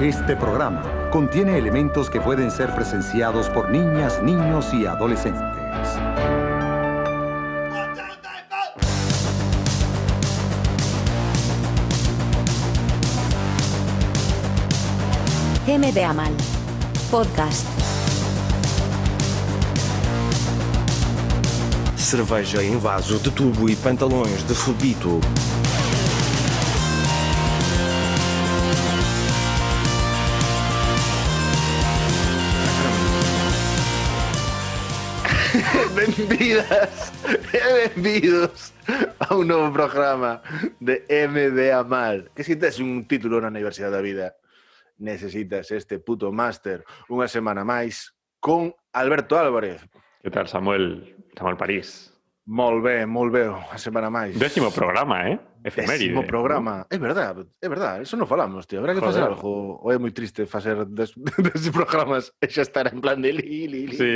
Este programa contiene elementos que pueden ser presenciados por niñas, niños y adolescentes. MD Amal. Podcast. Cerveja em vaso de tubo e pantalões de fubito. Benvidas e benvidos a un novo programa de MBA Mal. Que si tes un título na Universidade da Vida, necesitas este puto máster unha semana máis con Alberto Álvarez. Que tal, Samuel? Samuel París. Mol ben, mol ben, unha semana máis. Décimo programa, eh? Efeméride. Programa. É verdad, é verdad, eso non falamos, tío. Habrá que Joder. algo. Ou é moi triste facer des, deses programas e xa estar en plan de li, li, li. Sí.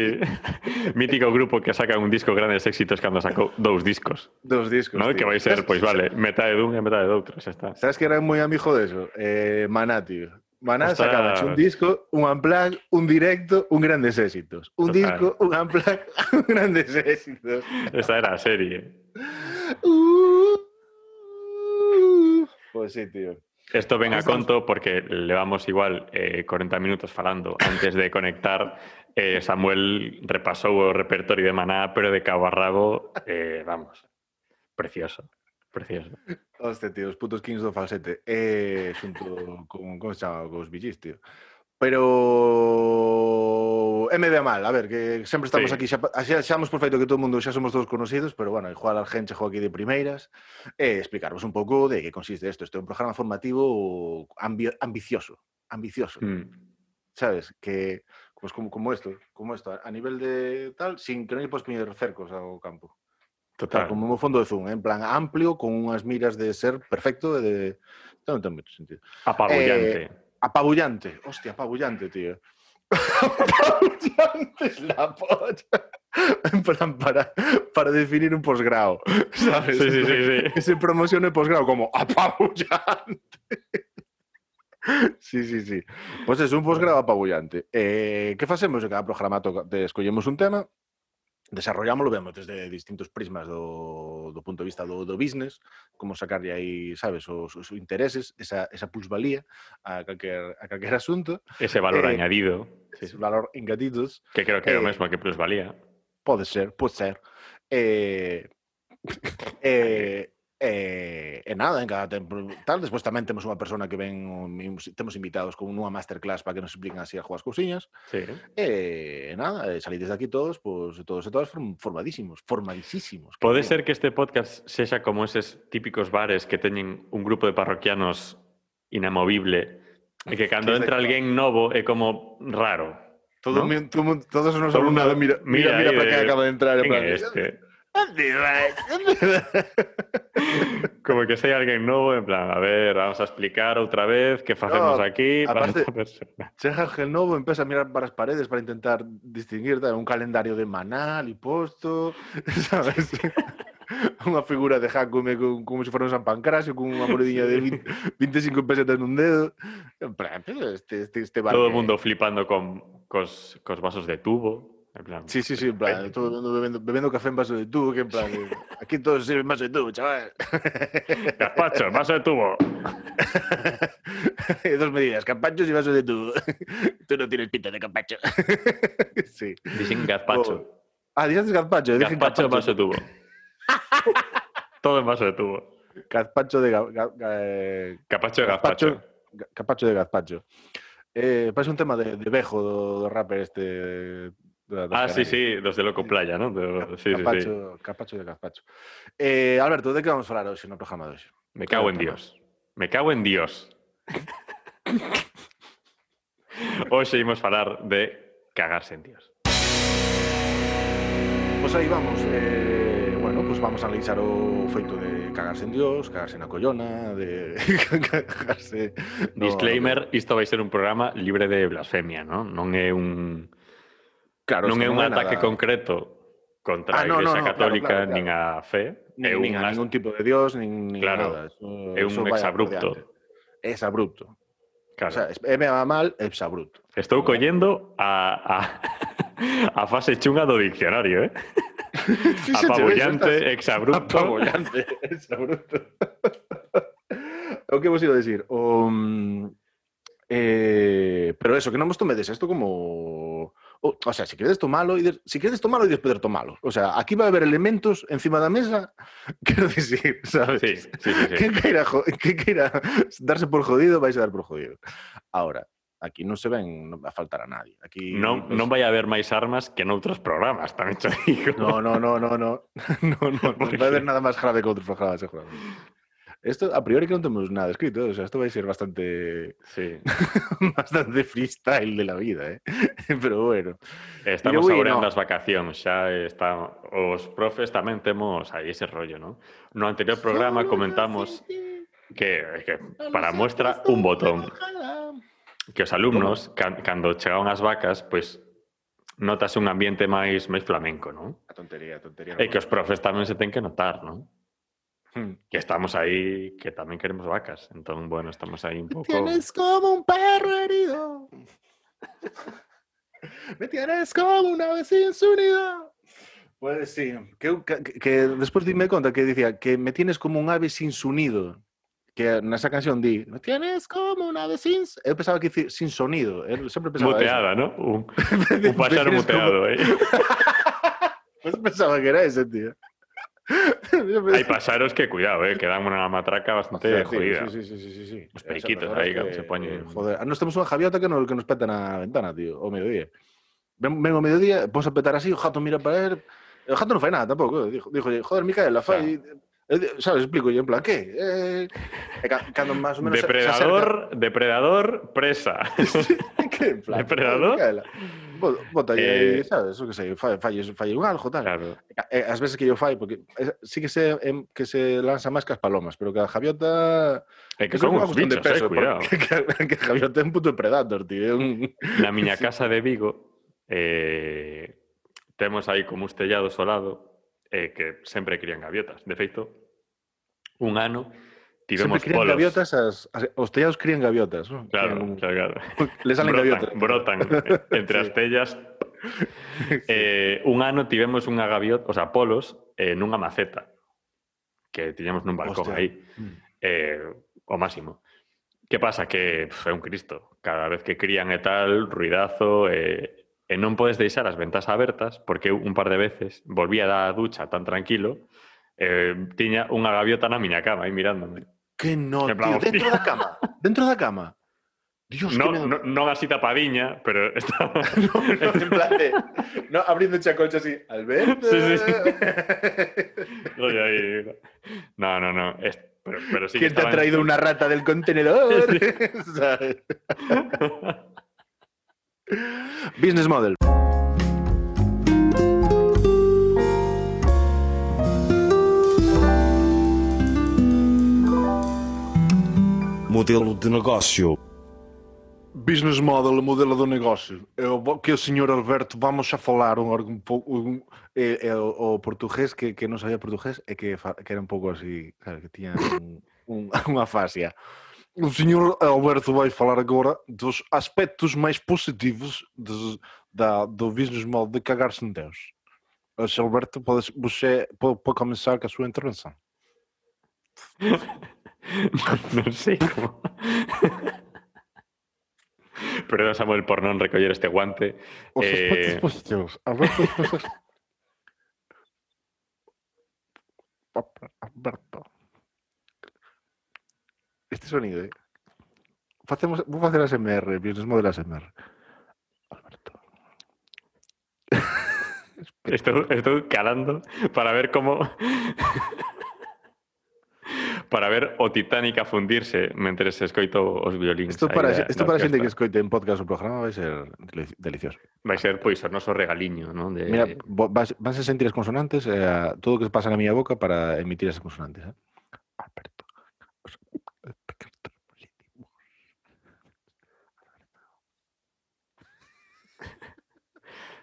Mítico grupo que saca un disco grandes éxitos cando sacou dous discos. Dos discos. ¿no? tío. Que vai ser, pois vale, metade dun e metade doutro, xa está. Sabes que era moi amigo de eso? Eh, Maná, tío. Maná Ostras. sacaba un disco, un unplug, un directo, un grandes éxitos. Un Total. disco, un unplug, un grandes éxitos. Esta era a serie. Uh, pues sí, tío. Esto ven a conto porque levamos igual eh, 40 minutos falando antes de conectar. Eh, Samuel repasou o repertorio de Maná, pero de cabo a rabo, eh, vamos, precioso, precioso. Hostia, tío, os putos kings do falsete. Eh, xunto con, se chama, cos billís, tío. Pero é medio mal, a ver, que sempre estamos Sí. aquí, xa, xa, xamos por feito que todo mundo xa somos todos conocidos, pero bueno, igual a gente chegou aquí de primeiras, e explicarvos un pouco de que consiste isto. Isto é un programa formativo ambi ambicioso, ambicioso, Mm. sabes? Que, pues como, como esto, como esto, a nivel de tal, sin que non lle podes poñer cercos ao campo. Total. Tal, como un fondo de zoom, en plan amplio, con unhas miras de ser perfecto e de... Non ten moito sentido. Apabullante. Apabullante. Hostia, apabullante, tío. Apabullante es la polla. En plan, para, para definir un posgrado, ¿sabes? Sí, sí, sí, sí. Que se promocione posgrado como apabullante. Sí, sí, sí. Pois é, un posgrado apabullante. Eh, que facemos? En cada programa escollemos un tema, desarrollámoslo, vemos desde distintos prismas do, do punto de vista do, do business, como sacarlle aí, sabes, os, os intereses, esa, esa plusvalía a calquer, a calquer asunto. Ese valor eh, añadido. Ese valor engadidos. Que creo que é eh, o mesmo que plusvalía. Pode ser, pode ser. Eh, eh, eh, e nada, en cada tal, despois tamén temos unha persona que ven, um, temos invitados con unha masterclass para que nos expliquen así a jugar cousiñas, Sí. e nada, e salides de aquí todos, pois todos e todas form- formadísimos, formadísimos. que Pode ser que este podcast sexa como eses típicos bares que teñen un grupo de parroquianos inamovible e que cando entra alguén novo é como raro. Todo, todos nos mundo mira, mira, mira mira, para que acaba de entrar. é este? ¿Dónde vas? ¿Dónde vas? Como que sei alguén novo, en plan, a ver, vamos a explicar outra vez que facemos No, aquí para aparte- esta persona. Chega el novo, empieza a mirar para as paredes para intentar distinguir un calendario de Manal y posto, sabes? Unha figura de Jacome con, como se fora un San Pancracio con unha monedinha de 20, 25 pesetas nun dedo. En plan, este, este, este bar Todo o mundo flipando con cos, cos vasos de tubo. En plan, Sí, sí, sí, en plan, todo el mundo bebiendo, bebiendo café en vaso de tubo, que en plan, de, aquí todos sirven vaso de tubo, chaval. Gazpacho, vaso de tubo. Dos medidas, campachos y vaso de tubo. Tú no tienes pinta de campacho. sí. Dicen gazpacho. Ah, dices gazpacho. dije Gazpacho, vaso de tubo. Todo en vaso de tubo. Gazpacho de ga- ga- ga- eh, Capacho de Gazpacho. gazpacho. ga- capacho de gazpacho. Eh, parece un tema de, de Bejo, do, do rapper este... Ah, sí, Canarias. sí, los de Loco Playa, ¿no? De- sí, sí, sí. capacho, capacho de gazpacho. Eh, Alberto, de que vamos falar hoxe no programa de hoxe? Me cago en Dios. Me cago en Dios. Hoxe imos falar de cagarse en Dios. Pois aí vamos. Eh, bueno, pues vamos a analizar o feito de cagarse en Dios, cagarse na collona, de cagarse... no- Disclaimer, isto vai ser un programa libre de blasfemia, ¿no? Non é un Claro, non es é un ataque nada- concreto contra Ah, a no, no, Igrexa no, claro, Católica claro, claro. nin a fe. É un, nin a ningún tipo de Dios, nin, nin Claro, nada. Eso, é un exabrupto. por diante. Es abrupto. Claro. O sea, é mega mal e bruto. Estou collendo a, a, a fase chunga do diccionario, eh? Apabullante, exabrupto. Apabullante, exabrupto. o que vos iba a decir? O, mm, eh, pero eso, que non vos tomedes isto como... O, o sea, si queredes tomalo, e si queredes tomalo e poder tomalo. O sea, aquí vai haber elementos encima da mesa, quero dicir, sabes? Sí, sí, sí, sí. Queira, queira darse por jodido, vais a dar por jodido. Ahora, aquí non se ven, non va a faltar a nadie. Aquí Non, pues, non vai haber máis armas que noutros programas, tamén te digo. No, no, no, no, no. No, no, no vai haber nada máis grave que outros programas, seguramente. Esto, a priori que non temos nada escrito, o sea, esto vai ser bastante Sí. bastante freestyle de la vida, eh? Pero bueno. Estamos saboreando no. as vacacións, xa está, os profes tamén temos aí ese rollo, ¿no? No anterior programa comentamos que, que para muestra un botón, que os alumnos, can, cando chegaban as vacas, pois notas un ambiente máis máis flamenco, ¿no? A tontería, a tontería. E que os profes tamén se ten que notar, ¿no? Que estamos aí, que tamén queremos vacas. Entón, bueno, estamos aí un pouco... Tienes como un perro herido. Me tienes como una ave sin su nido. Pues sí, que, que, que despois dime conta que dicía que me tienes como un ave sin su nido. Que nesa canción di, me tienes como un ave sin... s-". Eu pensaba que dicir sin sonido. Eu sempre pensaba Muteada, ¿no? Un, eso. un Me tienes como- muteado, ¿eh? Pues pensaba que era ese, tío. Pensaba- páxaros que, cuidado, eh, que dan unha matraca bastante tío, jodida. Sí, sí, sí, sí, sí. Os O sea, periquitos la verdad aí es cando se poñen- Joder, ah, nos temos unha javiota que nos, que nos peta na ventana, tío, ao mediodía. Ven, ven ao mediodía, pos a petar así, o jato mira para él. O jato non fai nada tampouco. Dijo, dijo joder, Micaela, fai... Eh, di- Sabes, explico yo en plan, que? Eh, cando máis ou menos se- se Depredador, depredador, presa. que en plan, Depredador? Bota Eh, sabes, o que sei, fai un algo, tal. Claro. E as veces que yo fai, porque eh, sí que se, em, que se lanza máis que as palomas, pero que a javiota... É que son uns de bichos, eh, cuidado. que, que a é un puto predator, tío. un- Na miña casa de Vigo eh, temos aí como uns tellados ao lado eh, que sempre crían gaviotas. De feito, un ano Sempre tivemos crían polos. gaviotas, as, as, os tellados crían gaviotas. ¿no? Claro, Crían claro, claro. Le salen brotan, gaviotas. brotan entre Sí. as tellas. Eh, un ano tivemos unha gaviota, o sea, polos, eh, nunha maceta que tiñamos nun balcón Hostia. aí, Mm. eh, o máximo. Que pasa? Que é un cristo. Cada vez que crían e tal, ruidazo, eh, e non podes deixar as ventas abertas, porque eu un par de veces volvía da ducha tan tranquilo, eh, tiña unha gaviota na miña cama aí mirándome. Que no, En plan, tío, dentro da cama. Dentro da cama. Dios, No, que medo. no, non así tapadinha, pero estaba... no, no, en plan de, no, abriendo chacolcha así, Alberto. Sí, sí, sí. Ahí- No, no, no. es- pero, pero sí que ¿Quién te ha estaba en- traído una rata del contenedor? ¿Sabes? Business model. Modelo de negócio. Business model, modelo do negócio. É o que o senhor Alberto, vamos a falar um, un, pouco. Um, é, é o, o, português, que, que non sabía portugués, é que, que era un pouco así, sabe, que tiña un, un, unha fascia. O señor Alberto vai falar agora dos aspectos máis positivos de, da, do business model de cagar-se en Deus. Señor Alberto, pode, você pode, pode começar com a sua intervenção. non sei como... Perdón, Samuel, por non recoller este guante. Os Eh, aspectos positivos. Alberto. Alberto. Este sonido, eh? Facemos, vou facer ASMR, business model ASMR. Alberto. Estou, estou calando para ver como... para ver o Titanic a fundirse mentre se escoito os violíns. Isto aí para, da- isto para a xente que escoite en podcast o programa vai ser deli- delicioso. Vai ser, pois, o noso regaliño, non? De... Mira, vas, vas a sentir as consonantes e a, todo o que pasa na miña boca para emitir as consonantes. Eh?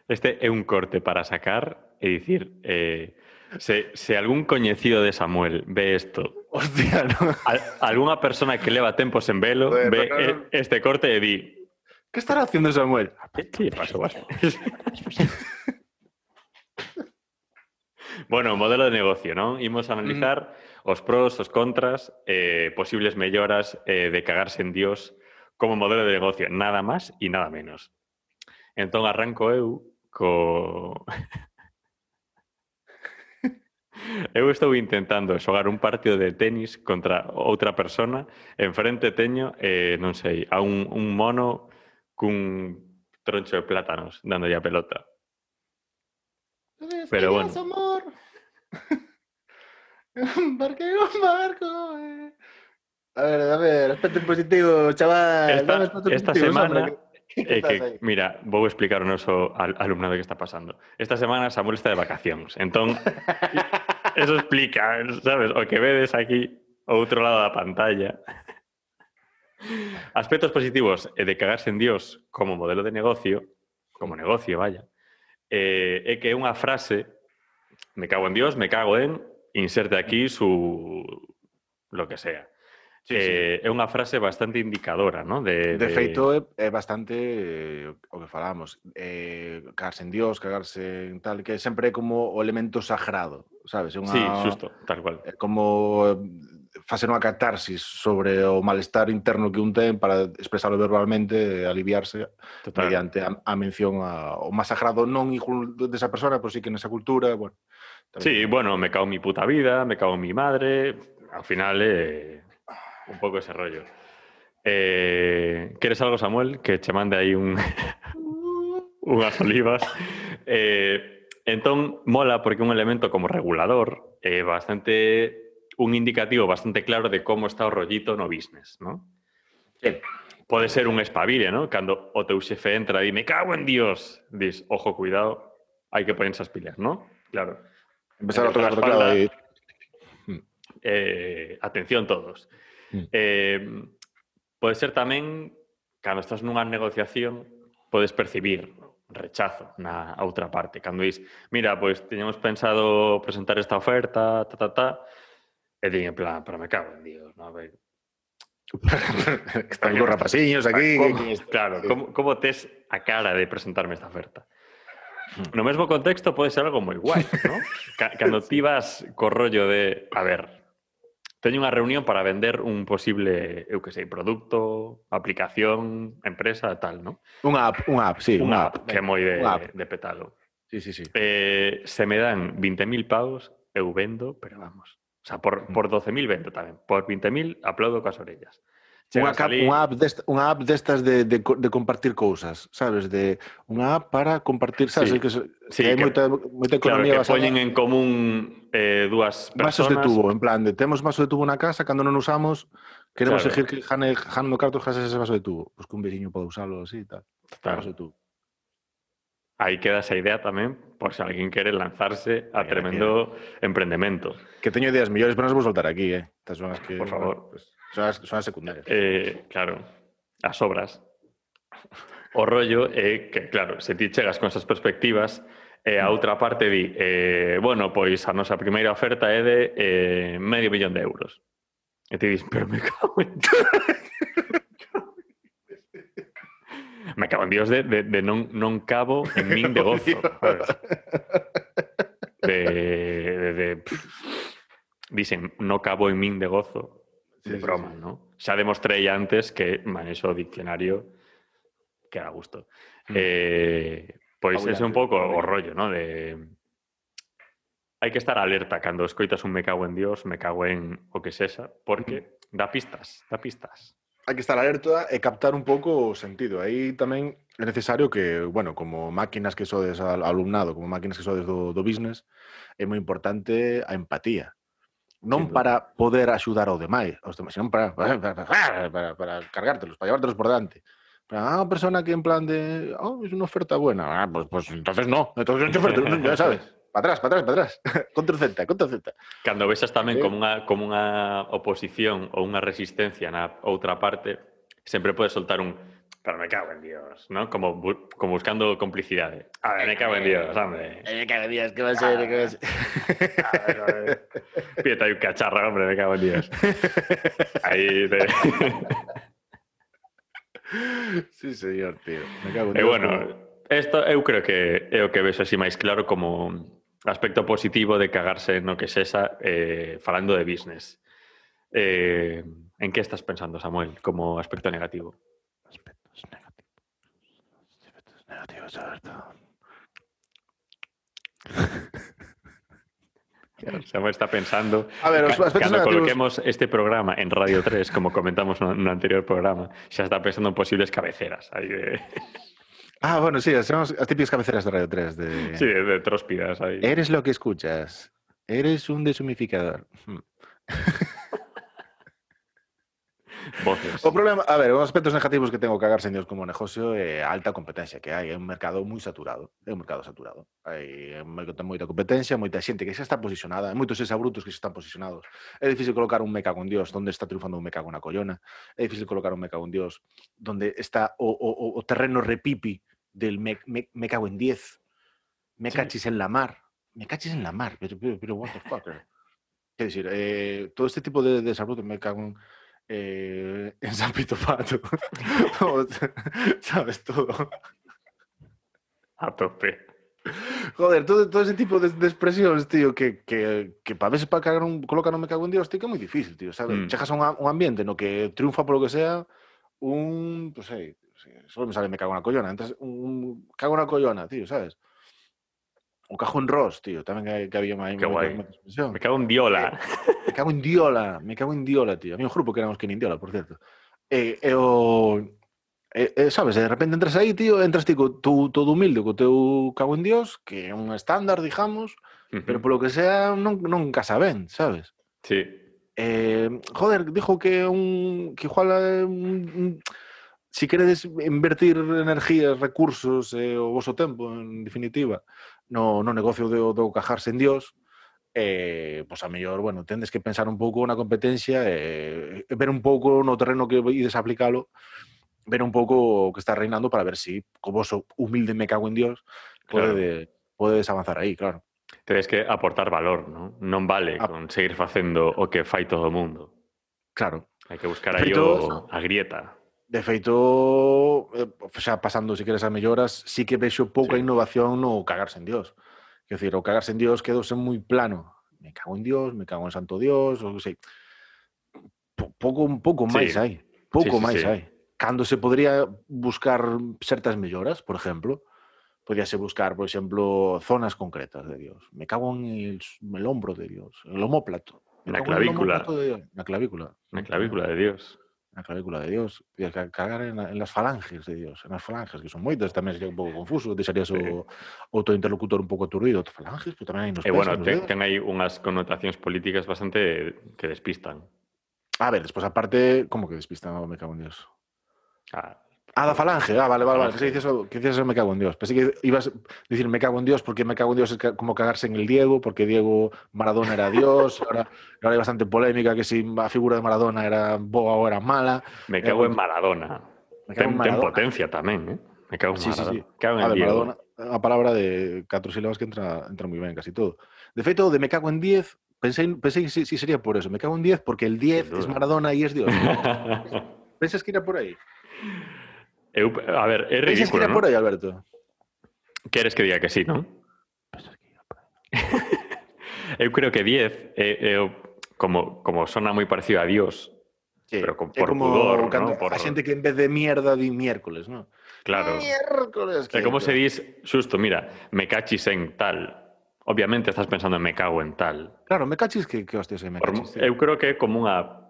Este é un corte para sacar e dicir eh, se, se algún coñecido de Samuel ve isto Hostia, no. al, algunha persona que leva tempo sen velo bueno, ve claro. No, no. este corte e di ¿Qué estará haciendo Samuel? Ah, ¿Qué pasó? bueno, modelo de negocio, ¿no? Imos a analizar mm. os pros, os contras, eh, posibles melloras eh, de cagarse en Dios como modelo de negocio, nada más y nada menos. Entón arranco eu co... eu estou intentando xogar un partido de tenis contra outra persona, enfrente teño, eh, non sei, a un, un mono cun troncho de plátanos dándolle a pelota. Pero bueno. amor. barco, un barco. eh. A ver, a ver, aspecto positivo, chaval. Esta- semana, hombre, Eh, que, mira, vou explicar o noso al alumnado que está pasando. Esta semana Samuel está de vacacións. Entón, eso explica, sabes? O que vedes aquí ao outro lado da pantalla. Aspectos positivos eh, de cagarse en Dios como modelo de negocio, como negocio, vaya, eh, é que é unha frase, me cago en Dios, me cago en, inserte aquí su lo que sea. Sí, eh, sí. É unha frase bastante indicadora, non? De, de, de feito, é, é bastante eh, o que falamos. Eh, cagarse en Dios, cagarse en tal, que sempre é como o elemento sagrado, sabes? Unha, sí, xusto, tal cual. É como eh, facer unha catarsis sobre o malestar interno que un ten para expresarlo verbalmente, aliviarse Total. mediante a, a mención a, o máis sagrado non desa persona, pero sí que nesa cultura, bueno. Tamén... Sí, bueno, me cago en mi puta vida, me cago en mi madre, ao final eh, un poco ese rollo. Eh, ¿Quieres algo, Samuel? Que te mande ahí un, unas olivas. Eh, entón, mola porque un elemento como regulador é eh, bastante un indicativo bastante claro de como está o rollito no business, ¿no? Sí. Pode ser un espabile, ¿no? Cando o teu xefe entra e me cago en Dios, dis, ojo, cuidado, hai que ponerse as pilas, ¿no? Claro. Empezar a tocar teclado aí. Eh, atención todos. Mm. Eh, pode ser tamén, cando estás nunha negociación, podes percibir rechazo na outra parte. Cando dis, mira, pois teñemos pensado presentar esta oferta, ta, ta, ta, e din en plan, pero me cago en Dios, no? A ver, Están con rapaciños aquí. ¿Cómo, claro, como, como tes a cara de presentarme esta oferta? Mm. No mesmo contexto pode ser algo moi guai, ¿no? Cando ti vas co rollo de, a ver, teño unha reunión para vender un posible, eu que sei, produto, aplicación, empresa, tal, non? Unha app, unha app, sí, unha, app, app, que é moi de, de petalo. Sí, sí, sí. Eh, se me dan 20.000 pavos, eu vendo, pero vamos. O sea, por, mm. por 12.000 vendo tamén. Por 20.000 aplaudo coas orellas. Unha, cap, unha, app unha app destas de, de, de compartir cousas, sabes? De unha app para compartir, sabes? Sí. Que, Sí, que hai moita, moita Claro, que poñen en común eh, dúas vasos de tubo, en plan de temos vaso de tubo na casa, cando non usamos, queremos Claro. exigir que jane, jane no jases ese vaso de tubo. Pois que un veciño pode usalo así e tal. Vaso de tubo. Aí queda esa idea tamén, por se alguén quere lanzarse a tremendo emprendemento. Que teño ideas mellores, pero non as vou soltar aquí, eh. Estas son as que... Por favor. Pues, son, as, son as secundarias. Eh, claro, as obras. O rollo é que, claro, se ti chegas con esas perspectivas, e a outra parte di, eh, bueno, pois a nosa primeira oferta é de eh, medio millón de euros. E ti dis, pero me cago en Me cago en Dios de, de, de non, non cabo en min de gozo. De, de, de pff, dicen, no cabo en min de gozo. sí, de sí, broma, sí. ¿no? Xa demostrei antes que manexo o diccionario que a gusto. Mm. Eh, pois é un pouco o rollo, ¿no? De hai que estar alerta cando escoitas un me cago en Dios, me cago en o que sexa, porque da dá pistas, dá pistas. Hai que estar alerta e captar un pouco o sentido. Aí tamén é necesario que, bueno, como máquinas que sodes alumnado, como máquinas que sodes do, do business, é moi importante a empatía non para poder axudar ao demais, aos demais, senón para para, para, para, para cargártelos, para llevártelos por delante. Para ah, unha persona que en plan de, oh, es una oferta buena, ah, pues, pues entonces no, entonces non oferta, ya sabes. Para atrás, para atrás, para atrás. contra Z, Celta, contra o Cando vexas tamén sí. como unha, como unha oposición ou unha resistencia na outra parte, sempre podes soltar un Pero me cago en Dios, ¿no? Como, bu- como buscando complicidades. A ver, me cago en Dios, hombre. Eh, cada día, ¿qué va a ser? ¿Qué va a ser? Pídete ahí un cacharro, hombre, me cago en Dios. Ahí. Sí, señor, tío. Me cago en E Dios, bueno, isto eu creo que é o que ves así máis claro como aspecto positivo de cagarse no que sexa eh, falando de business. Eh, en que estás pensando, Samuel, como aspecto negativo? Negativos. Aspectos negativos, Alberto. Samuel está pensando... A ver, os ca- aspectos cando negativos- coloquemos este programa en Radio 3, como comentamos no, no anterior programa, xa está pensando en posibles cabeceras. De, Ah, bueno, sí, son as típicas cabeceras de Radio 3. De... sí, de, de tróspidas. Eres lo que escuchas. Eres un deshumificador. Voces. O problema, a ver, os aspectos negativos que tengo que cagarse en Dios como negocio é a alta competencia que hai, é un mercado moi saturado, é un mercado saturado. Hai moita, competencia, moita xente que xa está posicionada, moitos exabrutos que xa están posicionados. É difícil colocar un me cago en Dios donde está triunfando un me cago na collona. É difícil colocar un me cago en Dios donde está o, o, o- terreno repipi del me, me, me cago en 10. Me Sí. cachis en la mar. Me cachis en la mar, pero, pero, pero what the fuck. Quer decir, eh, todo este tipo de desabrutos me cago en, eh, en San Pito Pato. ¿Sabes? Todo. A tope. Joder, todo, todo ese tipo de, de expresiones, tío, que, que, que para veces para cagar un, colocar un me cago en Dios, tío, que é moi difícil, tío, sabes? Mm. Chegas a un, un ambiente no que triunfa por lo que sea un, pues sei, solo me sale me cago en la collona, entonces un, cago en la collona, tío, sabes? O cajo en Ross, tío, tamén que, había máis Qué expresión. Me cago en Diola. Me cago en Diola, me cago en Diola, tío. Había un grupo que éramos que nin Diola, por cierto. E, e o... E, e, sabes, de repente entras aí, tío, entras ti co tu, todo humilde, co teu cago en Dios, que é un estándar, digamos, pero polo que sea non, non casa ben, sabes? Sí. Eh, joder, dijo que un que igual eh, un, un, si queredes invertir energías, recursos e o voso tempo, en definitiva, no, no negocio do, do cajarse en Dios, eh, pois a mellor, bueno, tendes que pensar un pouco na competencia e eh, ver un pouco no terreno que ides a aplicalo, ver un pouco o que está reinando para ver si co voso humilde me cago en Dios Claro. pode, podedes avanzar aí, claro. Tedes que aportar valor, ¿no? Non vale Ah. con seguir facendo o que fai todo o mundo. Claro. Hai que buscar aí o, a grieta. De feito, eh, xa pasando, se queres, a melloras, sí que vexo pouca Sí. innovación no cagarse en Dios. Quer decir, o cagarse en Dios quedose moi plano. Me cago en Dios, me cago en Santo Dios, ou sei. Po- Pouco, un pouco Sí. máis hai. Pouco sí, máis sí. hai. Cando se podría buscar certas melloras, por exemplo, podíase buscar, por exemplo, zonas concretas de Dios. Me cago en el, el hombro de Dios, el homóplato. Me el clavícula. de Dios. Na clavícula. Na clavícula de Dios. Na clavícula de Dios. Ca- cagar en, la- en las falanges de Dios. En las falanges, que son moitas, tamén sería un pouco confuso. Deixarías Sí. o, o teu interlocutor un pouco aturdido. Falanges, pero tamén hai nos E pés, bueno, nos ten, ten aí unhas connotacións políticas bastante que despistan. A ver, despois aparte, como que despistan o me cago en Dios? Ah, Ah, da falange. Ah, vale, vale, vale. Pensei que dices, o- que dices o me cago en Dios. Pensei que ibas a decir me cago en Dios porque me cago en Dios es como cagarse en el Diego, porque Diego Maradona era Dios. ahora, ahora hay bastante polémica que si la figura de Maradona era boa ou era mala. me Eh, cago en bueno, Maradona. Me cago en Ten, ten Maradona. potencia tamén, eh? Me cago en Sí, sí, Maradona. sí. Cago en A ver, Diego. Maradona, a palabra de catro sílabas que entra, entra moi ben casi todo. De feito, de me cago en 10, pensei, pensei que sí, sí sería por eso. Me cago en 10 porque el 10 Sin es. Maradona y es Dios. ¿Pensas que irá por aí? Eu, a ver, é ridículo, Pensas que era ¿no? por aí, Alberto? Queres que diga que sí, non? eu creo que 10 é, é como, como sona moi parecido a Dios, sí, pero con, por como pudor, cando, ¿no? por... a xente que en vez de mierda di miércoles, non? Claro. Miércoles. Que... É como se dis, xusto, mira, me cachis en tal, obviamente estás pensando en me cago en tal. Claro, me cachis que, que hostias eh, me cachis. Por, eu creo que é como unha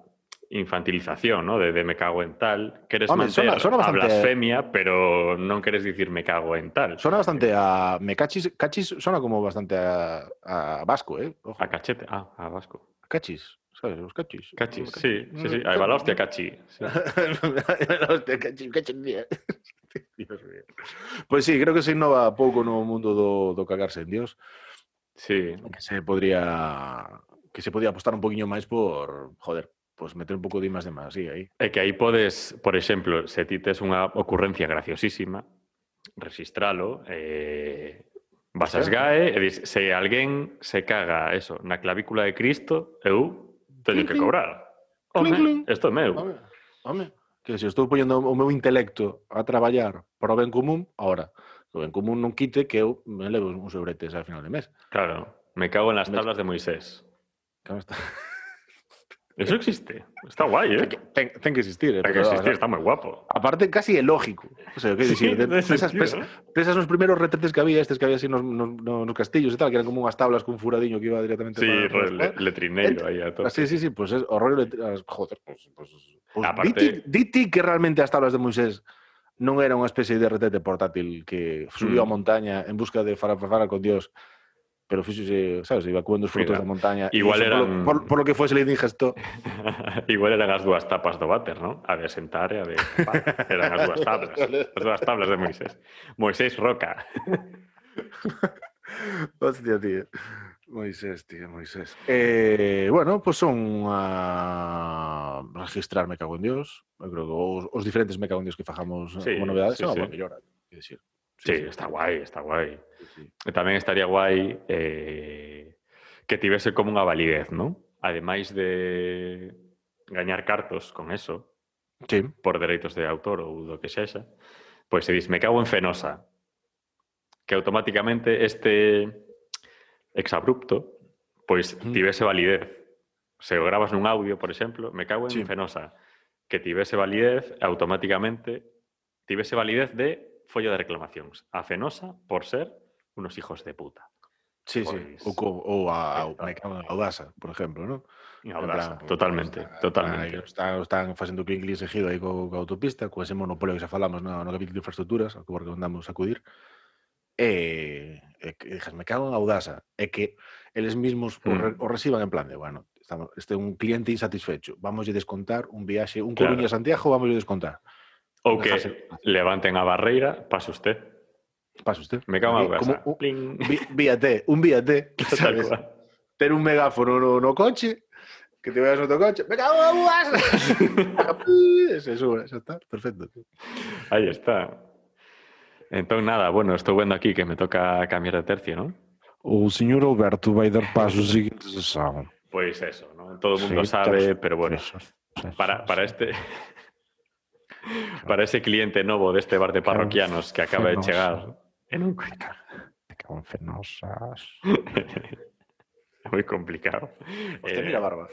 infantilización, ¿no? De, de me cago en tal. Home, manter sona- sona a bastante- blasfemia, pero non queres dicir me cago en tal. Sona bastante a me cachis, cachis sona como bastante a, a vasco, eh? Ojo. A cachete. Ah, a vasco. Cachis, sabes, os cachis. Cachis, sí, sí, sí. Ahí va la hostia, cachi. Sí. Hostia, cachis, cachis, día. Dios mío. Pois sí, creo que se innova pouco no mundo do, do cagarse en Dios. Sí, que se podría que se podía apostar un poquinho máis por, joder, pues meter un pouco de más de más sí, aí. É que aí podes, por exemplo, se ti tes unha ocurrencia graciosísima, registralo, eh, vas ás SGAE e dis, se alguén se caga eso na clavícula de Cristo, eu teño que cobrar. Home, isto é meu. Home, home, que se estou poñendo o meu intelecto a traballar para o ben común, ahora, o ben común non quite que eu me levo uns sobretes ao final de mes. Claro, me cago en las tablas de Moisés. Claro está. Eso existe. Está guai, eh? Ten, que- ten, ten que existir, eh, que existir, está moi guapo. Aparte, casi é lógico. O sea, que Sí, dicir, de, pesas, pesas, ¿no? pesas nos primeiros retretes que había, estes que había así nos, nos, nos nos castillos e tal, que eran como unhas tablas cun furadillo que iba directamente Sí, para, le- letrineiro aí a todo. Ah, sí, sí, sí, pues es horror. Joder, pues, pues, pues Aparte- di, ti, di ti que realmente as tablas de Moisés non era unha especie de retrete portátil que subiu Mm. a montaña en busca de falar con Dios, pero fíxose, sabes, iba coendo os frutos da montaña. igual eran- Por, lo- por, por lo que fuese le indigesto. Igual eran as dúas tapas do váter, non? A de sentar e a de. Eran as dúas tablas. As dúas tablas de Moisés. Moisés Roca. Hostia, tío. Moisés, tío, Moisés. Eh, bueno, pues son a registrar Me Cago en Dios. Eu creo que os, diferentes Me Cago en Dios que fajamos Sí, como novedades sí, son sí. quero dicir. Sí, está guai, está guai. Sí, tamén estaría guai eh, que tivese como unha validez, non? Ademais de gañar cartos con eso, Sí. por dereitos de autor ou do que sexa, pois se dis, me cago en Fenosa, que automáticamente este exabrupto pois tivese validez. Se o grabas nun audio, por exemplo, me cago en Sí. Fenosa, que tivese validez, automáticamente tivese validez de follo de reclamacións. A Fenosa por ser unos hijos de puta. Sí, sí. Pois- O, o a, Eh, a, me cago en Audasa, por exemplo, ¿no? Audasa, plan, totalmente, está- totalmente. está- Están, están facendo clink clink seguido aí co, co autopista, co ese monopolio que xa falamos no, no capítulo de infraestructuras, ao que andamos a acudir. E, e que dixas, me cago en Audasa. É que eles mismos o, Mm. re, o reciban en plan de, bueno, estamos, este é un cliente insatisfecho, vamos a descontar un viaxe, un Claro. Coruña a Santiago, vamos a descontar. Ou que Dejarse- levanten a barreira, pase usted. Pasa usted. Me cago en como Audasa. un- Pling. vi- Vía T, un vía T, Tal sabes? ter un megáfono no, no coche, que te vayas no teu coche, me cago en se sube, está, perfecto. Aí está. Entón, nada, bueno, estou vendo aquí que me toca cambiar de tercio, non? O señor Alberto vai dar paso aos seguintes sesión. Pois eso, non? Todo o mundo Sí, sabe, tres- pero bueno, tres- tres- para, para este para ese cliente novo deste bar de parroquianos que acaba de Fenosa. En un Me cago en fenosas. moi complicado. Hostia, Eh, mira barba.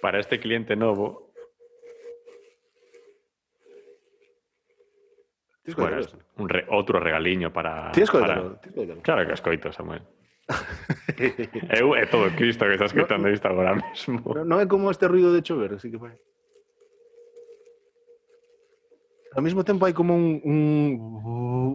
para este cliente Tienes bueno, coidalo? un re, outro regaliño para Tienes para... Claro que escoito, Samuel. Eu é todo Cristo que está escoitando isto agora mesmo. No, non é como este ruido de chover, así que vai. Ao mesmo tempo hai como un, un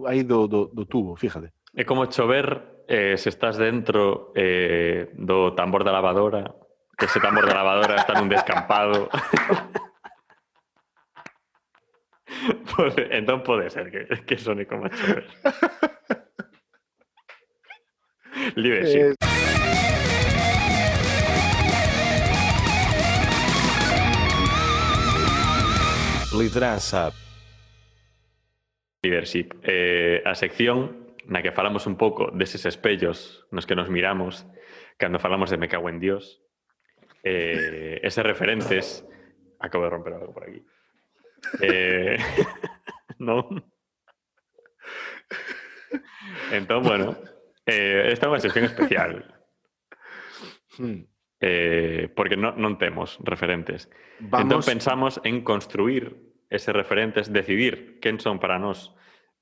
aí do, do, do tubo, fíjate. É como chover eh, se estás dentro eh, do tambor da lavadora, que ese tambor da lavadora está nun descampado. entón pode ser que, que sone como chover. Leadership. Eh, Liderança. Leadership. Eh, a sección na que falamos un pouco deses espellos nos que nos miramos cando falamos de me cago en Dios. Eh, eses referentes... Acabo de romper algo por aquí. Eh, non? Entón, bueno, eh, esta é unha sección especial. hmm, Eh, porque non, non temos referentes. Entón Vamos, pensamos en construir ese referentes, decidir quen son para nós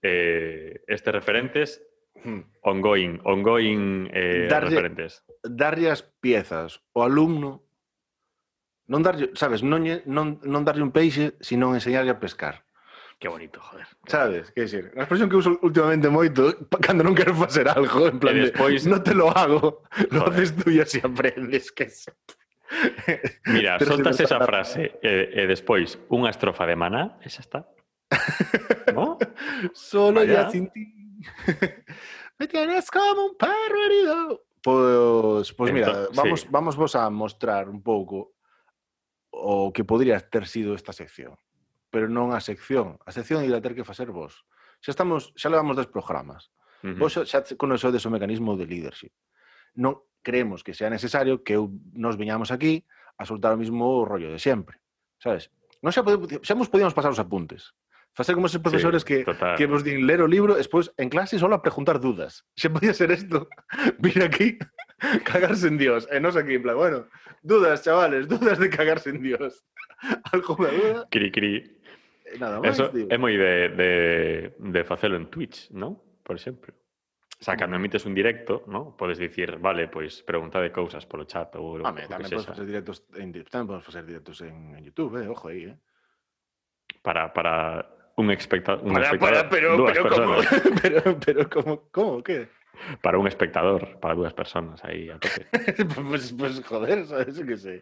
eh, estes referentes hmm, ongoing, ongoing eh, darlle, referentes. Darlle as piezas o alumno non darlle, sabes, non, non, non darlle un peixe, sino enseñarlle a pescar. Que bonito, joder. Sabes, que decir, a expresión que uso últimamente moito, cando non quero facer algo, en plan, e despois... Non te lo hago, joder. lo haces tú e así aprendes, que é Mira, soltas esa frase e, e despois unha estrofa de maná, esa está. ¿No? Solo Vaya. ya sin ti. Me tienes como un perro herido. Pois, pois mira, vamos, sí. vamos vos a mostrar un pouco o que podría ter sido esta sección. Pero non a sección. A sección irá ter que facer vos. Xa estamos, xa levamos dos programas. Uh -huh. Vos xa, xa conocedes o mecanismo de leadership. Uh Non creemos que sea necesario que eu, nos veñamos aquí a soltar o mismo rollo de sempre. Sabes? Non xa, pode, xa nos podíamos pasar os apuntes. Facer como esos profesores Sí, que, total. que vos din ler o libro, despois en clase solo a preguntar dudas. Xa podía ser isto. Vir aquí, cagarse en Dios. E nos aquí, en plan, bueno, dudas, chavales, dudas de cagarse en Dios. Alguna duda? Cri, cri. E Nada máis, Eso tío. é moi de, de, de facelo en Twitch, ¿no? Por exemplo. O sea, cando emites un directo, ¿no? Podes dicir, vale, pois preguntade cousas polo chat ou o Home, que tamén sexa. facer directos en, tamén podes facer directos en, en YouTube, eh? Ojo aí, eh? Para, para un, especta un Para, espectador, para, pero, dúas pero, ¿cómo? personas. pero, pero, ¿cómo? ¿Cómo? ¿Qué? Para un espectador, para dúas personas aí a tope. pues, pues, joder, sabes que sei.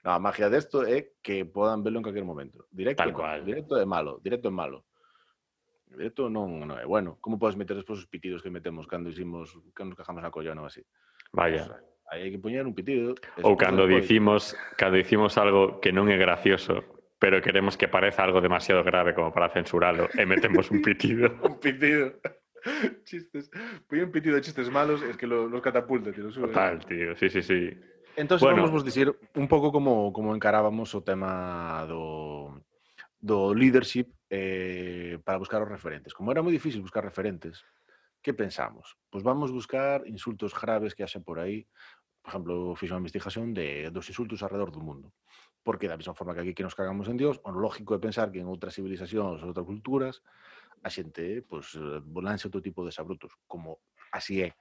No, a magia desto é que podan verlo en cualquier momento. Directo, Tal cual. Directo é malo, directo é malo. Esto non, non é bueno. Como podes meter despois os pitidos que metemos cando hicimos, cando cajamos na collona ou así? Vaya. Pues, hai que poñer un pitido. Ou cando despois. dicimos, cando dicimos algo que non é gracioso, pero queremos que pareza algo demasiado grave como para censuralo e eh, metemos un pitido. un pitido. chistes. Poñer un pitido de chistes malos es que lo, los catapulta, tío. Sube, Total, tío. Sí, sí, sí. Entón, bueno, vamos vos dicir un pouco como, como encarábamos o tema do, do leadership eh, para buscar os referentes. Como era moi difícil buscar referentes, que pensamos? Pois vamos buscar insultos graves que haxa por aí. Por exemplo, fixe unha investigación de dos insultos alrededor do mundo. Porque da mesma forma que aquí que nos cagamos en Dios, o lógico é pensar que en outras civilizacións ou outras culturas a pois, eh, volanse outro tipo de sabrutos, como así é.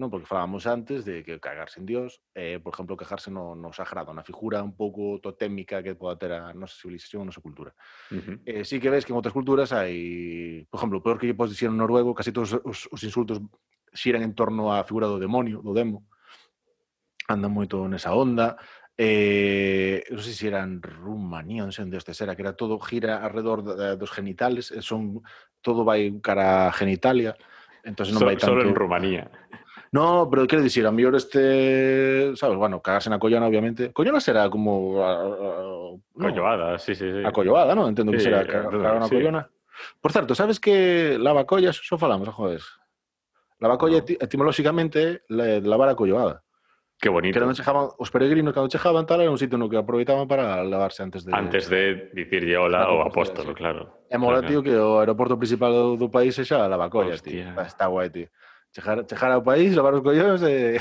Non, porque falábamos antes de que cagarse en Dios, eh, por exemplo, quejarse no, no sagrado, na figura un pouco totémica que poda ter a nosa civilización, a nosa cultura. Uh -huh. eh, sí que ves que en outras culturas hai, por exemplo, peor que lle podes dicir en noruego, casi todos os, os insultos xiran en torno á figura do demonio, do demo. Andan moito nesa onda. Eh, non sei se era en Rumanía, non sei onde este era, que era todo gira alrededor dos genitales, eh, son todo vai cara a genitalia, entonces non so, vai tanto... Solo en Rumanía. No, pero quero dicir, a mellor este, sabes, bueno, cagarse na collona, obviamente. Collona será como a, a, a- no, sí, sí, sí. a colloada, non? Entendo que Sí, será eh, cagar na sí. collona. Por certo, sabes que lavacollas, xo falamos, a jodes. Lavacolla No. eti etimolóxicamente la- lavar a colloada. Qué Que bonito. era onde chegaban os peregrinos cando chegaban tal, era un sitio no que aproveitaban para lavarse antes de Antes de dicirlle hola Claro, o pues, apóstolo, sí. claro. É mola, tío, que o aeroporto principal do, do país é xa Lavacollas, tío. Hostia. Está, está guai, tío. Chegar, chegar ao país, lavar os collóns e...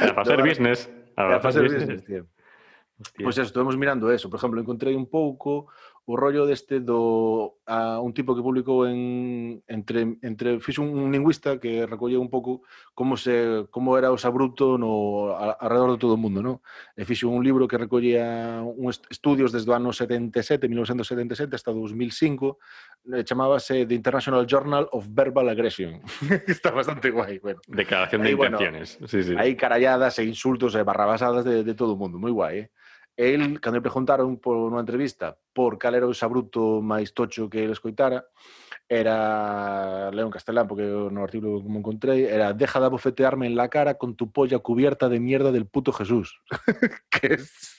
Era para hacer Lavar- business. Era Para ser business. tío. Pois eso, estuvemos mirando eso. Por exemplo, encontrei un pouco o rollo deste do a un tipo que publicou en entre entre fixo un, lingüista que recolleu un pouco como se como era o sabruto no a, alrededor de todo o mundo, no? E fixo un libro que recollía un est estudios desde o ano 77, 1977 hasta 2005, eh, chamábase The International Journal of Verbal Aggression. Está bastante guai, bueno. Declaración de Ahí, bueno, intenciones. sí, sí. Hai caralladas e insultos e barrabasadas de, de todo o mundo, moi guai, eh? El, cando le preguntaron por unha entrevista por cal era o sabruto máis tocho que ele escoitara, era, leo en castelán porque no artículo como encontrei, era deja de abofetearme en la cara con tu polla cubierta de mierda del puto Jesús. que es,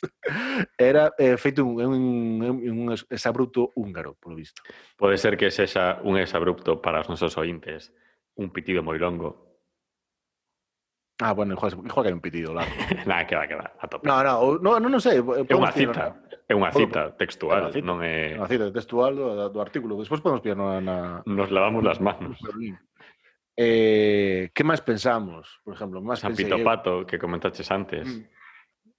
era eh, feito un, un, un, sabruto húngaro, polo visto. Pode ser que sexa un exabrupto para os nosos ointes. Un pitido moi longo. Ah, bueno, igual, igual que hai un pitido largo. Nada, que va, que va. A tope. No, no, no, no, non sei. é unha podemos cita. É unha Podemos- cita textual. cita. Non é... na- Unha cita textual do, do artículo. Despois podemos pillar na, na, Nos lavamos las manos. Eh, que máis pensamos? Por exemplo, máis San Pito Pato, que comentaches antes. Mm.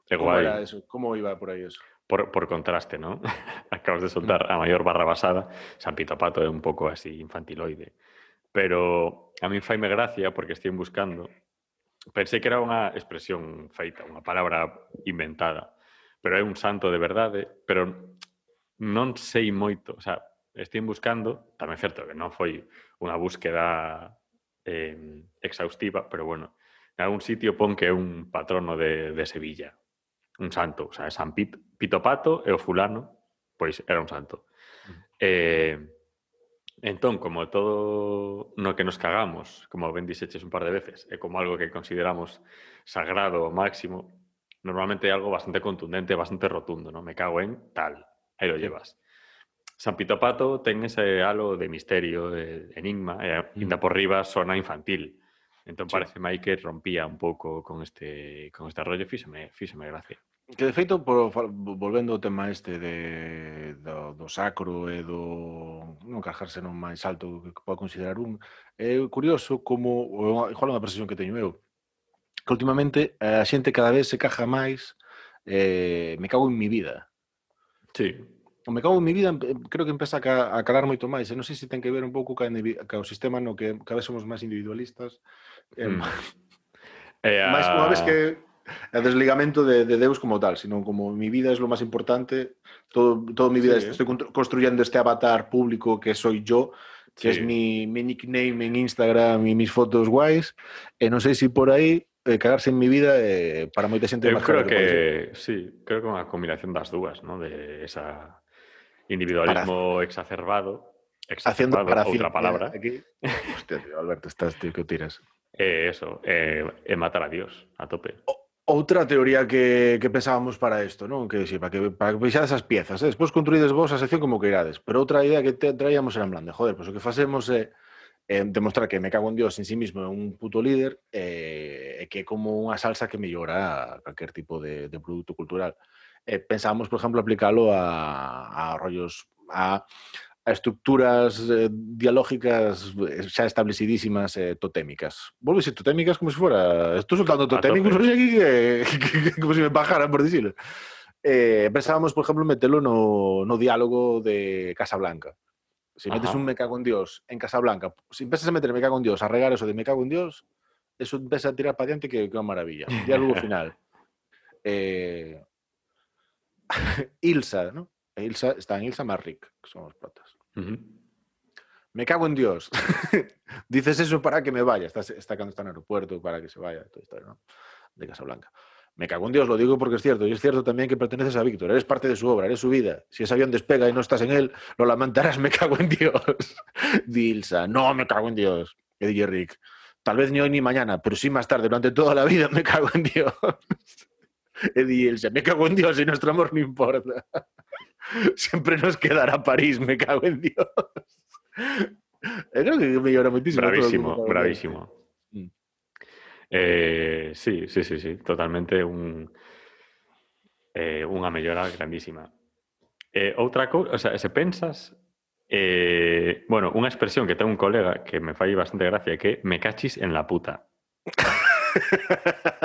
É Como guai. era eso? Como iba por aí eso? Por, por contraste, ¿no? Acabas de soltar a maior barra basada. San Pito Pato é un pouco así infantiloide. Pero a min faime gracia porque estive buscando. Pensei que era unha expresión feita, unha palabra inventada, pero é un santo de verdade, pero non sei moito, o sea, estive buscando, tamén certo que non foi unha búsqueda eh, exhaustiva, pero bueno, en algún sitio pon que é un patrono de, de Sevilla, un santo, o sea, San Pit, Pito Pato e o fulano, pois era un santo. Eh, entón, como todo no que nos cagamos, como ben dixeches un par de veces, é como algo que consideramos sagrado ao máximo, normalmente algo bastante contundente, bastante rotundo, ¿no? Me cago en tal, ahí lo llevas. San Pito Pato ten ese halo de misterio, de enigma, e ainda por riba sona infantil. Entón Sí. parece aí que rompía un pouco con este con este rollo, fíxeme, fíxeme gracia. Que de feito, por, volvendo ao tema este de, do, do sacro e do non cajarse non máis alto que pode considerar un, é curioso como, igual unha percepción que teño eu, que últimamente eh, a xente cada vez se caja máis eh, me cago en mi vida. Sí. O me cago en mi vida creo que empeza a calar moito máis. E non sei se ten que ver un pouco ca, ca o sistema no que cada vez somos máis individualistas. Eh, mm. Eh, máis, unha vez que el desligamento de, de Deus como tal, sino como mi vida es lo más importante, todo, todo mi vida Sí. estoy constru- construyendo este avatar público que soy yo, que es Sí. mi, mi nickname en Instagram y mis fotos guays, e non sei se por aí eh, cagarse en mi vida eh, para moita xente Eu creo que sí, creo que unha combinación das dúas, ¿no? De esa individualismo exacerbado, Haciendo exacerbado, para outra palabra, Aquí. Hostia, tío, Alberto, estás, tío, que tiras. e eso, e, e matar a Dios a tope. Outra teoría que, pensábamos para isto, non? Que si, para que para que piezas, eh? despois construídes vos a sección como que irades. Pero outra idea que traíamos era en plan de, joder, pois o que facemos é eh, demostrar que me cago en Dios en sí mismo é un puto líder eh, que como unha salsa que mellora calquer tipo de, de cultural. Eh, pensábamos, por exemplo, aplicalo a, a rollos, a, a estructuras eh, dialógicas eh, xa establecidísimas eh, totémicas. Volvo a decir totémicas como se fora... Estou soltando totémicos como se me bajaran, por dicirlo. Eh, pensábamos, por exemplo, metelo no, no diálogo de Casablanca. Si metes un me cago en Dios en Casablanca, si empiezas a meter me cago en Dios, a regar eso de me cago en Dios, eso empieza a tirar para adiante que, que unha maravilla. Diálogo final. Ilsa, ¿no? Ilsa, está en Ilsa Marrick, que son os patas. Me cago en Dios. Dices eso para que me vaya. Está, está cuando en el aeropuerto para que se vaya. Toda historia, ¿no? De Casablanca. Me cago en Dios, lo digo porque es cierto. Y es cierto también que perteneces a Víctor. Eres parte de su obra, eres su vida. Si ese avión despega y no estás en él, lo lamentarás. Me cago en Dios. Dilsa. No, me cago en Dios. Que Rick. Tal vez ni hoy ni mañana, pero sí más tarde, durante toda la vida, me cago en Dios. Eddie Ilsa, me cago en Dios y nuestro amor no importa. Siempre nos quedará París, me cago en Dios. Creo que me llora muchísimo. Bravísimo, bravísimo. Mm. Eh, sí, sí, sí, sí, totalmente un, eh, unha mellora grandísima. Eh, outra cousa, o sea, se pensas, eh, bueno, unha expresión que ten un colega que me fai bastante gracia que me cachis en la puta.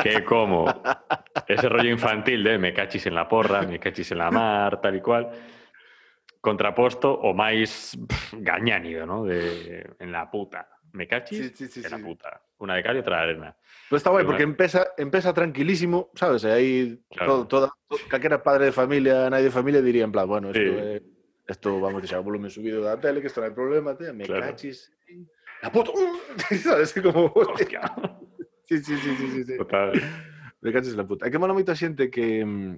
que como ese rollo infantil de me cachis en la porra, me cachis en la mar, tal y cual, contraposto o máis pff, gañánido, ¿no? De en la puta. Me cachis Sí, sí, sí, en la puta. Una de cal y otra de arena. Pero está guay Pero porque empieza, empieza tranquilísimo, ¿sabes? Ahí Claro. todo, toda, calquera padre de familia, nadie de familia diría en plan, bueno, esto, é- esto vamos a o volumen subido da tele, que esto non hai problema, tío, me Claro. cachis. en La puta. ¿Sabes? Como... Hostia. Sí, sí, sí, sí, sí. Total. Me caches la puta. É que mola moita xente que... Mm,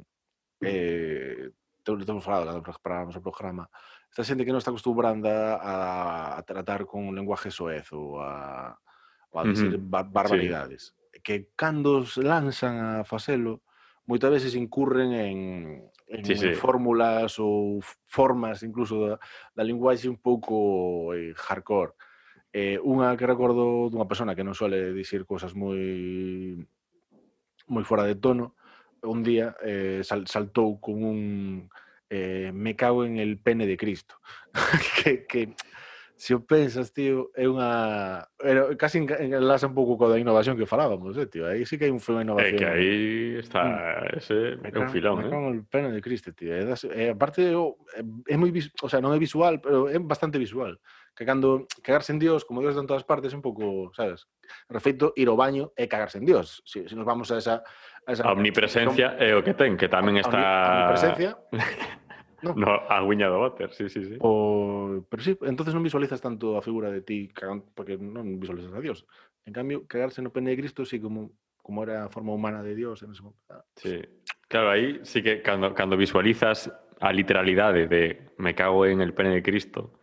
eh, temos falado cando para o programa. Esta xente que non está acostumbrada a, a tratar con un lenguaje soez ou a, ou a decir uh -huh. bar barbaridades. Sí. Que cando lanzan a facelo, moitas veces incurren en, en, sí, sí. en fórmulas ou formas incluso da, da linguaxe un pouco eh, hardcore. Eh, unha que recordo dunha persona que non suele dicir cousas moi moi fora de tono, un día eh, sal, saltou con un eh, me cago en el pene de Cristo. que, que se o pensas, tío, é unha... Era, casi enlaza un pouco co da innovación que falábamos, eh, tío. Aí sí que hai un unha Eh, innovación. que aí está ese Me é un cago- filón, me eh? en el pene de Cristo, tío. É, das, é, aparte, é, é moi vis, o sea, non é visual, pero é bastante visual. Cagarse en Dios, como Dios de en todas partes, un pouco, sabes? Refeito, ir ao baño é cagarse en Dios. Si, si nos vamos a esa... A, esa, A omnipresencia é o que ten, que tamén a está omnipresencia, no, a guiña do váter, sí, sí, sí. O... Pero sí, entonces non visualizas tanto a figura de ti cagando, porque non visualizas a Dios. En cambio, cagarse no pene de Cristo sí como, como era a forma humana de Dios en ese momento. Ah, Sí. Claro, aí sí que cando, cando visualizas a literalidade de me cago en el pene de Cristo.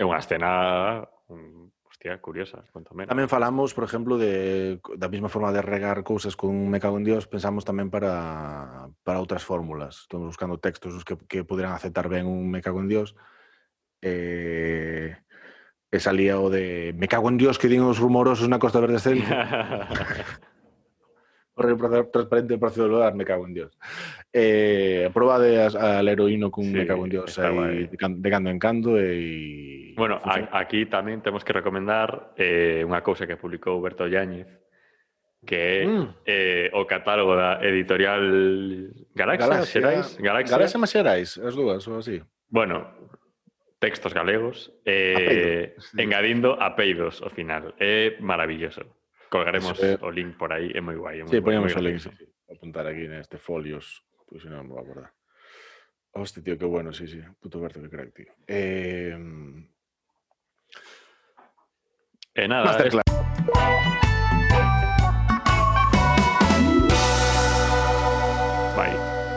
É unha escena un, Hostia, curiosa, cuanto menos. Tamén falamos, por exemplo, de da mesma forma de regar cousas con me cago en Dios, pensamos tamén para, para outras fórmulas. Estamos buscando textos os que, que aceptar ben un me cago en Dios. Eh, e salía o de me cago en Dios que din os rumorosos na Costa Verde Centro. transparente do Partido me cago en Dios. Eh, prova de a al heroíno cun sí, me cago en Dios aí, de, can, de cando en cando e... Bueno, a, aquí tamén temos que recomendar eh, unha cousa que publicou Berto Yáñez que é mm. eh, o catálogo da editorial Galaxia, Galaxia Xerais? Galaxia, Galaxia máis Xerais, as dúas, ou así. Bueno, textos galegos, eh, apeido. engadindo apeidos ao final. É maravilloso. Colgaremos o link por moi guai. É moi, Sí, poníamos moi o link, sí, sí. Apuntar aquí neste folios, pois pues, non me vou acordar. Hostia, tío, qué bueno, sí, sí. Puto Berto, qué crack, tío. Eh, E nada, Masterclass. es- vai.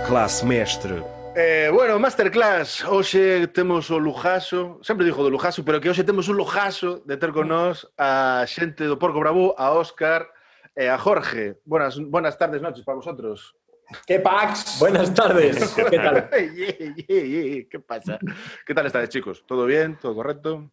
Classe mestre. Eh, bueno, Masterclass, hoxe temos o lujazo, sempre dixo do lujazo, pero que hoxe temos un lujazo de ter con nós a xente do Porco Bravo, a Óscar e a Jorge. Buenas, buenas tardes, noches para vosotros. ¿Qué Pax? Buenas tardes. ¿Qué tal? ¿Qué pasa? ¿Qué tal estáis, chicos? ¿Todo bien? ¿Todo correcto?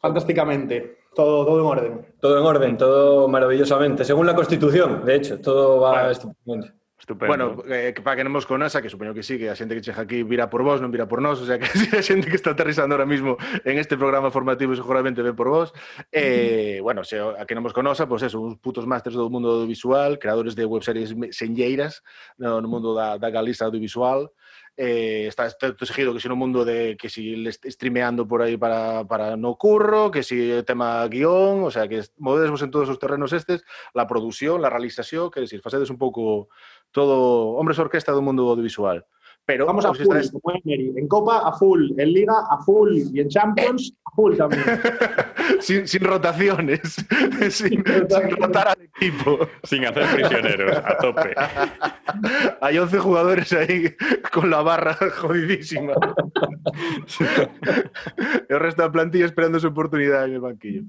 Fantásticamente. Todo, todo en orden. Todo en orden, todo maravillosamente. Según la Constitución, de hecho, todo va Bueno. estupendamente. Estupendo. Bueno, eh, para que non vos conasa, que supoño que sí, que a xente que chega aquí vira por vos, non vira por nós, o sea que a xente que está aterrizando ahora mismo en este programa formativo seguramente ve por vos. Eh, mm. -hmm. Bueno, se, a que non vos con pois pues eso, uns putos másters do mundo audiovisual, creadores de webseries senlleiras no, no mundo da, da Galiza audiovisual, eh, está todo seguido que si no mundo de que si le streameando por aí para, para no curro, que si o tema guion, o sea, que movedesvos en todos os terrenos estes, la produción, la realización, que decir, facedes un pouco todo hombres orquesta do mundo audiovisual. Pero Vamos a full, estáis- como en Emery. En Copa a full, en Liga a full y en Champions a full también. sin, sin rotaciones, sin, sin rotar al equipo. Sin hacer prisioneros, a tope. Hay 11 jugadores ahí con la barra jodidísima. el resto de la plantilla esperando su oportunidad en el banquillo.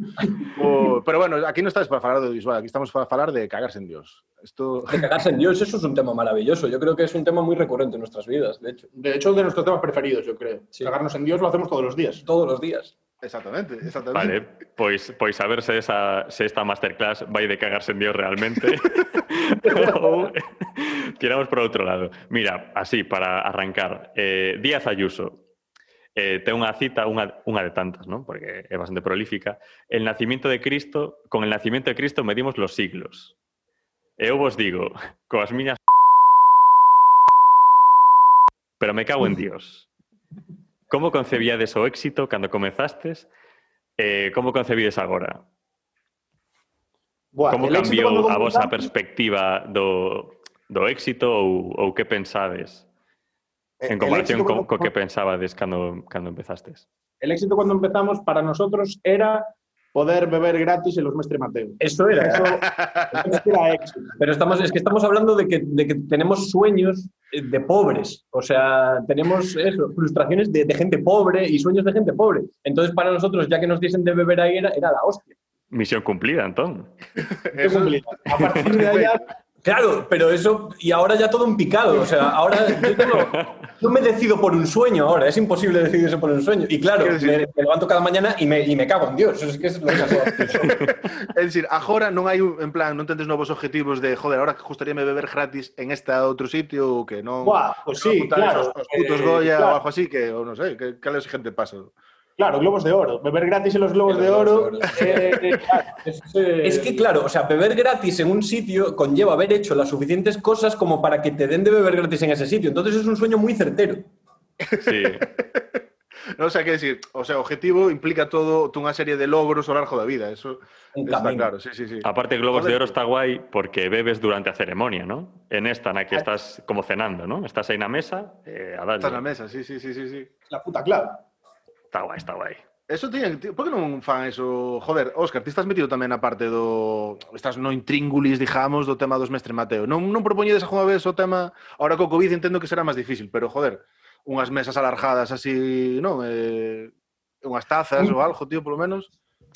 O- pero bueno, aquí no estás para hablar de audiovisual, aquí estamos para hablar de cagarse en Dios. Esto De cagarse en Dios, eso es un tema maravilloso. Yo creo que es un tema muy recurrente en nuestras vidas, de hecho. De hecho, de nuestros temas preferidos, yo creo. Sí. Cagarnos en Dios lo hacemos todos los días. Todos los días. Exactamente, exactamente. Vale, pois, pois a ver se, esa, se esta masterclass vai de cagarse en Dios realmente ou tiramos por outro lado. Mira, así, para arrancar, eh, Díaz Ayuso eh, ten unha cita, unha, unha de tantas, ¿no? porque é bastante prolífica. El nacimiento de Cristo, con el nacimiento de Cristo medimos los siglos. E eu vos digo, coas miñas Pero me cago en Dios. Como concebíades o éxito cando comezastes? Eh, como concebides agora? Buah, como cambiou a vosa perspectiva do, do éxito ou, ou que pensades eh, en comparación co, co que pensabades cando, cando empezastes? El éxito cuando empezamos para nosotros era poder beber gratis en los Mestre Mateo. Eso era. Eso, eso era éxito. Pero estamos, es que estamos hablando de que, de que tenemos sueños de pobres. O sea, tenemos eso, frustraciones de, de gente pobre y sueños de gente pobre. Entonces, para nosotros, ya que nos dicen de beber ahí, era, era la hostia. Misión cumplida, entón. Qué cumplido. A partir de allá, Claro, pero eso, y ahora ya todo en picado. O sea, ahora yo, tengo- yo me decido por un sueño ahora. Es imposible decidirse por un sueño. Y claro, decir- me, me levanto cada mañana y me, y me cago en Dios. Eso es que lo que dicir, agora non hai un, en plan, non tendes novos objetivos de, joder, ahora que gustaríame beber gratis en esta outro sitio ou que non... buah, pues sí, claro. Os, os putos Eh, Goya claro. ou algo así, que, ou non sei, que cal é gente pasa. Claro, globos de oro. Beber gratis en los globos En de oro. de eh, eh, claro, es, eh, Es que, claro, o sea, beber gratis en un sitio conlleva haber hecho las suficientes cosas como para que te den de beber gratis en ese sitio. Entonces es un sueño muy certero. Sí. Non sei que decir, o sea, o objetivo implica todo unha serie de logros ao largo da vida, eso Un está camino. claro, sí, sí, sí. Aparte, Globos de. Oro está guai porque bebes durante a ceremonia, ¿no? En esta na que estás como cenando, ¿no? Estás aí na mesa eh, a. Estás na mesa, sí, sí, sí, sí, sí. la puta clave. Está guai, está guai. Eso tiñen, por que non fan eso? Joder, Óscar, ti estás metido tamén na parte do... Estás no intríngulis, digamos, do tema dos mestre Mateo. Non, non propoñedes alguna vez o tema... Ahora co COVID entendo que será máis difícil, pero joder, unhas mesas alargadas así, non? Eh, unhas tazas ou algo, tío, polo menos.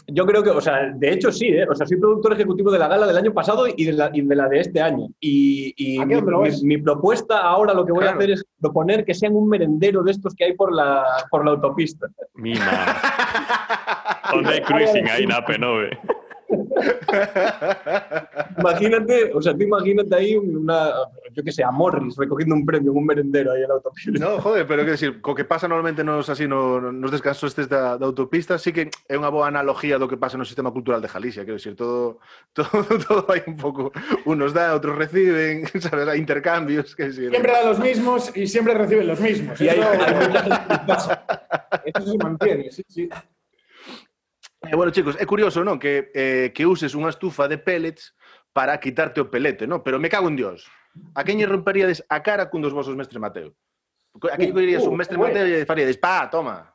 Yo creo que, o sea, de hecho sí, ¿eh? O sea, soy productor ejecutivo de la gala del año pasado y de la, y de, la de este año. Y, y ¿A qué mi, mi- mi propuesta ahora lo que voy Claro. a hacer es proponer que sean un merendero de estos que hay por la, por la autopista. Mima. Onde hai cruising aí na P9. Imagínate, o sea, tú imagínate ahí una, yo qué sé, a Morris recogiendo un premio en un merendero ahí en la autopista. No, joder, pero quero decir, co que pasa normalmente nos así no, nos descansos estes da, da autopista, sí que é unha boa analogía do que pasa no sistema cultural de Galicia, quero decir, todo todo todo hai un pouco, unos dan, outros reciben, sabes, hai intercambios, que decir. Siempre dan los mismos y siempre reciben los mismos. Y hay, hay. Eso se mantiene, sí, sí. Eh, bueno, chicos, é curioso, non? Que, eh, que uses unha estufa de pellets para quitarte o pelete, non? Pero me cago en Dios. A quen lle romperíades a cara cun dos vosos mestre Mateo? A quen uh, lle dirías un uh, mestre uh, Mateo e lle faríades, pa, toma.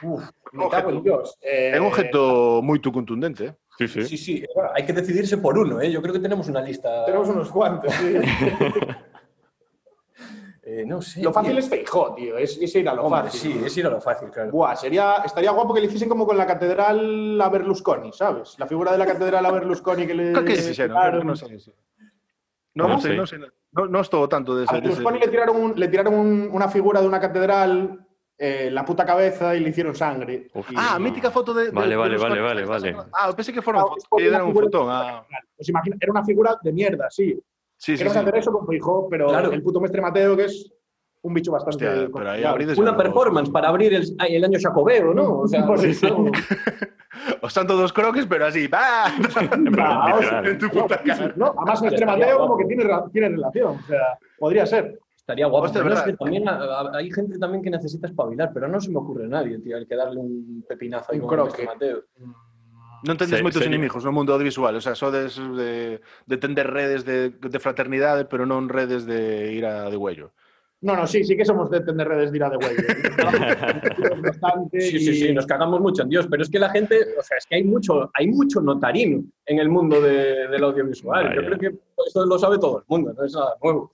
Uf, me objeto. cago en Dios. Eh, é un objeto moito contundente, eh? Sí, sí. sí, sí. Hai que decidirse por uno, ¿eh? Yo creo que tenemos una lista. Tenemos unos cuantos, sí. Eh, no sé. Lo fácil tío. es Feijó, tío. Es, es ir a lo Hombre, fácil. sí, es ir a lo fácil, claro. Buah, sería, estaría guapo que le hiciesen como con la catedral a Berlusconi, ¿sabes? La figura de la catedral a Berlusconi que le. Sí, sí, no, que no sí. No, non estou ao tanto de A de ese. Berlusconi le tiraron, un- le tiraron un- una figura de una catedral eh, la puta cabeza y le hicieron sangre. Uf. Y- Ah, mítica foto de. de- Vale, de vale, Berlusconi. vale, vale, vale. Ah, pensé que fueron Ah, fotos, es como que una eran un fotón. de- Ah, Pues imagina, era una figura de mierda, sí. Sí, sí, Quiero sí. hacer eso con Feijó, pero Claro. el puto mestre Mateo, que es un bicho bastante. Hostia, pero ahí Una performance para abrir el, el año jacobeo, ¿no? O sea, Por sí, eso. O santo dos croques, pero así, ¡bah! En tu puta cara. No, además, mestre Mateo como que tiene, relación. O sea, podría ser. Estaría guapo. Hostia, no verdad. sé, también a- a- hay gente también que necesita espabilar, pero no se me ocurre nadie, tío, el que darle un pepinazo ahí Un con el croque. Mateo. Non tendes Se- moitos sería- inimigos no mundo audiovisual, o sea, sodes de, de tender redes de, de fraternidade, pero non redes de ir a de huello. No, no, sí, sí que somos de tener redes de ir a de. Bastante Sí, sí, sí, nos cagamos mucho en Dios, pero es que la gente, o sea, es que hay mucho, hay mucho notarino en el mundo de- del audiovisual. Yo creo que eso lo sabe todo el mundo, no es nada nuevo.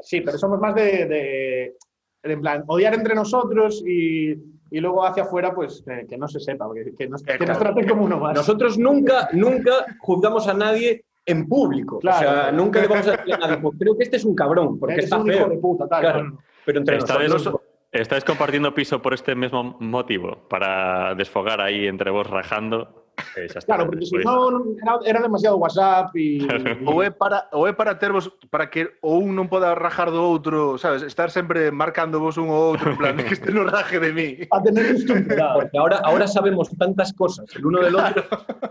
Sí, pero somos más de, de- en plan, odiar entre nosotros y, y luego hacia afuera, pues, eh, que no se sepa, que, que nos, que nos traten como uno más. Nosotros nunca, nunca juzgamos a nadie en público. Claro. O sea, nunca le vamos a decir a nadie, "Pues creo que este es un cabrón, porque Eres está un hijo feo. de puta, tal. Claro. Pero entre Esta nosotros... ¿Estáis compartiendo piso por este mismo motivo? Para desfogar ahí entre vos rajando. Eh, está. Claro, porque si Pois- no, no- era, era demasiado WhatsApp y... Ou é para ou é para tervos para que o un non poda rajar do outro, sabes? Estar sempre marcando vos un ou outro, en plan, que este non raje de mí. a tener estructurado. Porque ahora, ahora sabemos tantas cosas el uno del otro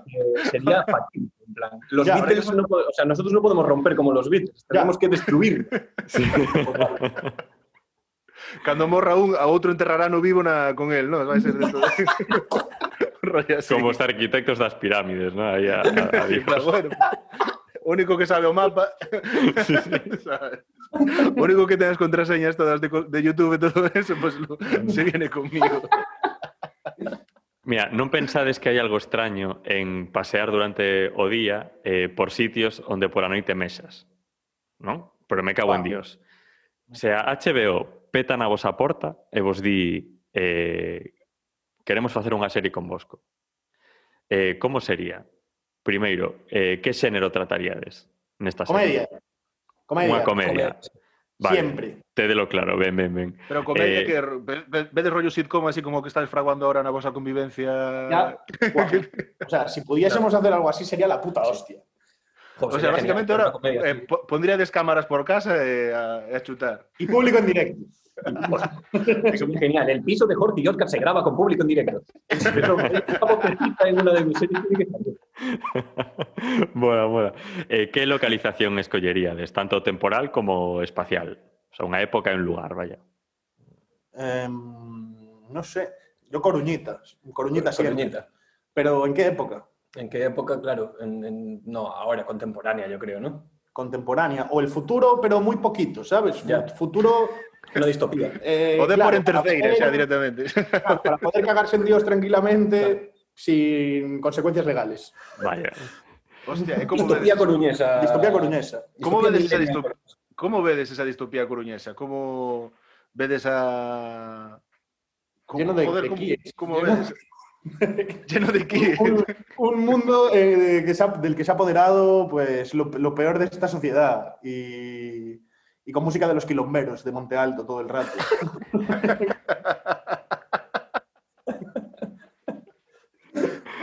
que sería fácil. En plan, los Ya, Beatles, no o sea, nosotros no podemos romper como los Beatles, tenemos que destruir. Cando morra un, a outro enterrará no vivo na, con él, non? Vai ser de todo. Como os arquitectos das pirámides, ¿no? Ahí a, a, Sí, bueno. Único que sabe o mapa. ¿sabes? O único que ten as contraseñas todas de, de YouTube e todo eso, pues lo- se viene conmigo. Mira, non pensades que hai algo extraño en pasear durante o día eh, por sitios onde por a noite mesas, non? Pero me cago en. Dios. O sea, HBO peta na vosa porta e vos di eh, queremos facer unha serie con Bosco. Eh, como sería? Primeiro, eh, que xénero trataríades nesta Comedia. serie? Comedia. Unha comedia. Vale, Siempre. Tédelo claro, ben, ben, ben. Pero comedia Eh, que ve- ve- vedes rollo sitcom así como que estás fraguando ahora na vosa convivencia. Ya. O sea, si pudiésemos hacer algo así sería la puta hostia. O sea, básicamente genial, ahora comedia, eh, sí. po- pondríades cámaras por casa e a, e a chutar. Y público en directo. Eso es genial. El piso de Jorge y Oscar se graba con público en directo. Eso, en una de mis mola, mola. Eh, que localización escolleríades, tanto temporal como espacial? O sea, unha época e un lugar, vaya. Em, no sé. Yo Coruñitas. Coruñita siempre. Coruñita. Pero ¿en qué época? ¿En qué época? Claro, en- en- no, ahora contemporánea, yo creo, ¿no? Contemporánea. O el futuro, pero muy poquito, ¿sabes? Ya. Futuro. Una distopía. eh, o de claro, por en para terceira, poder- xa directamente. claro, para poder cagarse en Dios tranquilamente sin consecuencias legales. Vaya. Hostia, e como Distopía coruñesa. Distopía coruñesa. Distopía vedes esa distopía? Como vedes esa distopía coruñesa? Como vedes a como, Lleno de- joder, de kies. como Lleno- de qué? un, un mundo eh, que se ha- del que se ha apoderado pues, lo, lo peor de esta sociedad y, y con música de los quilomberos de Monte Alto todo el rato.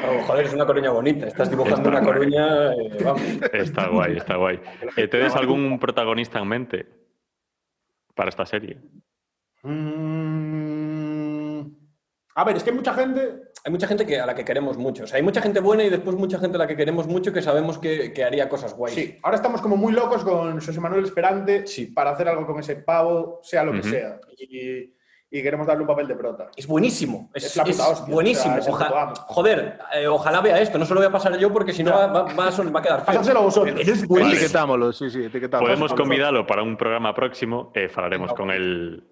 Oh, joder, es una coruña bonita. Estás dibujando una coruña. eh, vamos. Está guay, está guay. Eh, ¿Tienes algún protagonista en mente para esta serie? Mm, a ver, es que hay mucha gente. Hay mucha gente que, a la que queremos mucho. O sea, hay mucha gente buena y después mucha gente a la que queremos mucho que sabemos que, que haría cosas guays. Sí, ahora estamos como muy locos con José Manuel Esperante Sí. para hacer algo con ese pavo, sea lo que sea. Y, y queremos darle un papel de prota. Es buenísimo. Es, Es la puta es hostia, buenísimo. o sea, es el Oja- puto amo. joder, eh, ojalá vea esto. No se lo voy a pasar yo porque si no va, va- va a son- va a quedar feo. Pásanselo a vosotros. Buenísimo. Etiquetámoslo, sí, sí, etiquetámoslo. Podemos convidarlo para un programa próximo. eh, falaremos con él.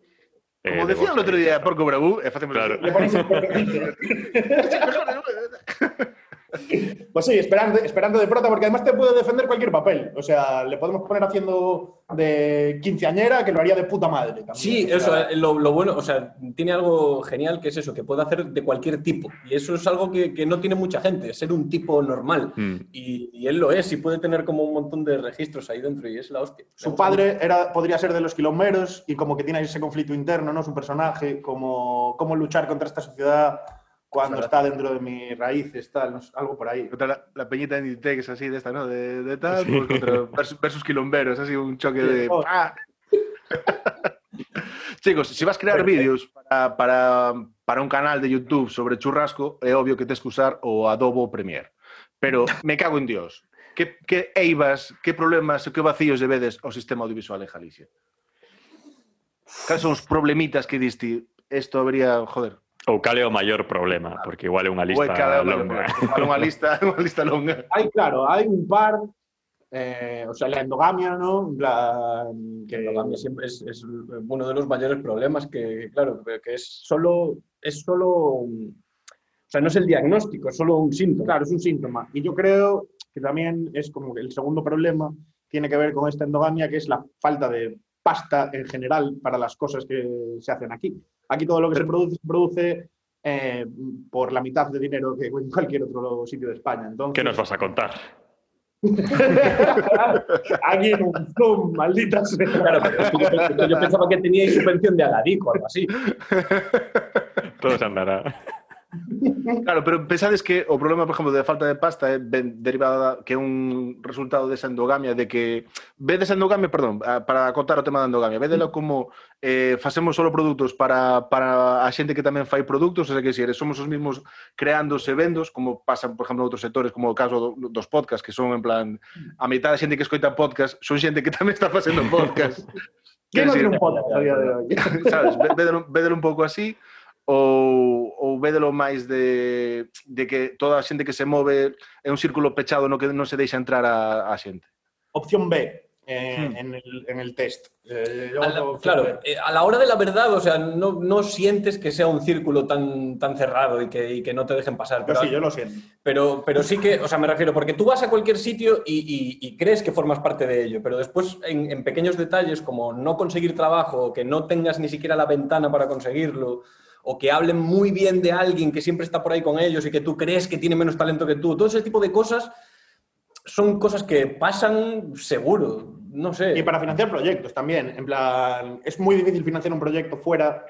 Eh, Como de decía el otro eh, día Porco Bravú, e facemos Claro. Pues sí, Esperante, Esperante de prota, porque además te puede defender cualquier papel. O sea, le podemos poner haciendo de quinceañera, que lo haría de puta madre. También. Sí, O eso, sea, eh, lo, lo bueno, o sea, tiene algo genial que es eso, que puede hacer de cualquier tipo. Y eso es algo que, que no tiene mucha gente, ser un tipo normal. Mm. Y, y él lo es, y puede tener como un montón de registros ahí dentro, y es la hostia. Su padre era, podría ser de los quilomberos y como que tiene ese conflicto interno, ¿no? Su personaje, como cómo luchar contra esta sociedad cuando está dentro de mis raíces, tal, no sé, algo por ahí. Contra la, la, peñita de Nitex, así, de esta, ¿no? De, de tal, sí. contra, versus, versus, quilomberos, así un choque de... Oh. ¡Ah! Chicos, si vas a crear vídeos para, para, para, un canal de YouTube sobre churrasco, é obvio que tens que usar o Adobe Premiere. Pero me cago en Dios. Que, que eivas, que problemas e que vacíos debedes ao sistema audiovisual en Galicia? Cales son os problemitas que diste? Esto habría, joder, Ou cal é o maior problema, porque igual é unha lista longa. Igual unha lista, unha lista longa. Hay, claro, hay un par, eh, o sea, la endogamia, ¿no? Plan, Que para mí siempre es, es uno de los mayores problemas que, claro, que es solo, es solo, o sea, no es el diagnóstico, es solo un síntoma. Claro, es un síntoma. Y yo creo que también es como que el segundo problema tiene que ver con esta endogamia, que es la falta de pasta en general para las cosas que se hacen aquí. Aquí todo lo que se produce se produce eh, por la mitad de dinero que en cualquier otro sitio de España. Entonces, Que nos vas a contar? Aquí en un Zoom, maldita sea. Claro, pero es que yo, pensaba que teníais subvención de Aladico o algo así. Todo se andará. Claro, pero pensades que o problema, por exemplo, da falta de pasta é ben derivada que é un resultado desa endogamia de que vedes endogamia, perdón, para acotar o tema da endogamia, vedelo como eh, facemos solo produtos para, para a xente que tamén fai produtos, o sea que si eres, somos os mismos creándose vendos, como pasan, por exemplo, outros sectores, como o caso do, dos podcasts, que son en plan, a mitad da xente que escoita podcast son xente que tamén está facendo podcast. Que non un podcast a día de hoy? Sabes, vedelo, vedelo un pouco así, ou, ou vedelo máis de, de que toda a xente que se move é un círculo pechado no que non se deixa entrar a, a xente. Opción B eh, Hmm. en, el, en el test. Eh, yo A la- voto opción claro, eh, a la hora de la verdad, o sea, no, no sientes que sea un círculo tan, tan cerrado y que, y que no te dejen pasar. Yo Pero, sí, yo lo siento. pero, pero sí que, o sea, me refiero, porque tú vas a cualquier sitio y, y- y crees que formas parte de ello, pero después en, en pequeños detalles como no conseguir trabajo, o que no tengas ni siquiera la ventana para conseguirlo, o que hablen muy bien de alguien que siempre está por ahí con ellos y que tú crees que tiene menos talento que tú, todo ese tipo de cosas son cosas que pasan seguro, no sé. Y para financiar proyectos también. En plan, es muy difícil financiar un proyecto fuera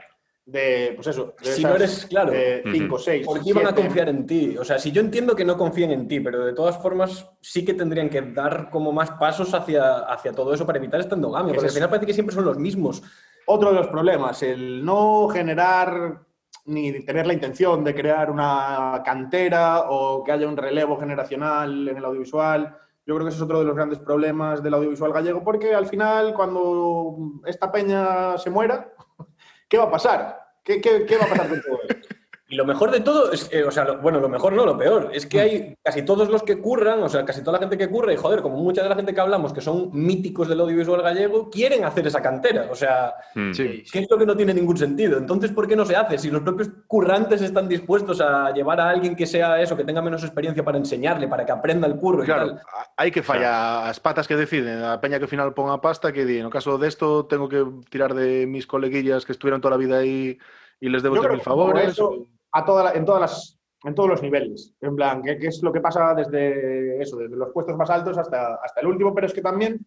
de, pues eso, de Si no esas, eres- claro. eh, Ujú. cinco, seis, Porque iban a confiar en ti. O sea, si yo entiendo que no confíen en ti, pero de todas formas sí que tendrían que dar como más pasos hacia, hacia todo eso para evitar esta endogamia. ¿Qué Porque es al final parece que siempre son los mismos. Otro de los problemas, el no generar ni tener la intención de crear una cantera o que haya un relevo generacional en el audiovisual. Yo creo que ese es otro de los grandes problemas del audiovisual gallego, porque al final, cuando esta peña se muera, ¿qué va a pasar? ¿Qué, qué- qué va a pasar con todo esto? Y lo mejor de todo es, eh, o sea, lo- bueno, lo mejor no, lo peor, es que hay casi todos los que curran, o sea, casi toda la gente que curra, y joder, como mucha de la gente que hablamos, que son míticos del audiovisual gallego, quieren hacer esa cantera. O sea, Mm. Sí. que es lo que no tiene ningún sentido. Entonces, ¿por qué no se hace? Si los propios currantes están dispuestos a llevar a alguien que sea eso, que tenga menos experiencia para enseñarle, para que aprenda el curro y Claro, tal. a- hai que falla as patas que deciden, a peña que ao final pon a pasta que di, no caso desto tengo que tirar de mis coleguillas que estuvieron toda la vida aí e les debo como favores. eso, a toda la- en todas las en todos los niveles. En plan, ¿qué, qué es lo que pasa desde eso, desde los puestos más altos hasta, hasta el último? Pero es que también,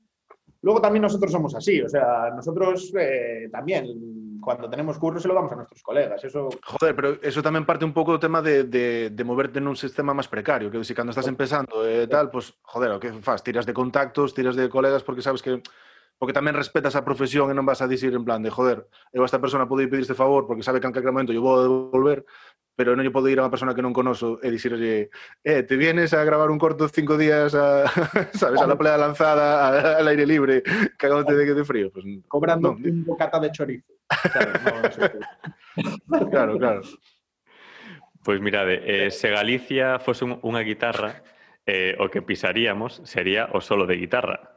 luego también nosotros somos así. O sea, nosotros eh, también, cuando tenemos curros, se lo damos a nuestros colegas. Eso, Joder, pero eso tamén parte un pouco do tema de, de, de moverte nun sistema máis precario, que si cando estás empezando e tal, pues, joder, o que fas? Tiras de contactos, tiras de colegas, porque sabes que porque tamén respetas a profesión e non vas a dicir en plan de, joder, eu a esta persona podo ir pedir este favor porque sabe que en calquer momento yo vou a devolver, pero non lle podo ir a unha persona que non conozo e dicirlle, eh, te vienes a gravar un corto cinco días a, sabes, a la playa lanzada, a- al aire libre, cagándote de que de frío. Pues, cobrando no, un bocata de chorizo. ¿sabes? No, no sé qué. claro, claro. Pois mirade, eh, se Galicia fose un, unha guitarra, eh, o que pisaríamos sería o solo de guitarra.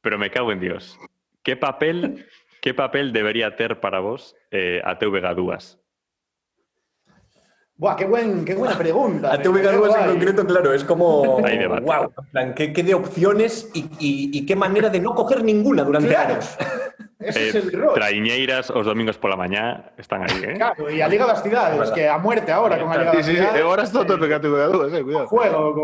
Pero me cago en Dios. Que papel que papel debería ter para vos eh, a TVG2? Buah, qué, buen, qué buena pregunta. A TVG Duas en concreto, claro, es como. Hay debate. Wow, en plan, ¿qué, qué de opciones y, y- y qué manera de no coger ninguna durante Claro. años. Ese Eh, es el rol. traiñeiras os domingos pola mañá están aí, eh? Claro, y a Liga das Cidades, que a muerte ahora con a Liga Sí, das sí, sí. Cidades. E agora estou tope que te dúas, eh, cuidado. Juego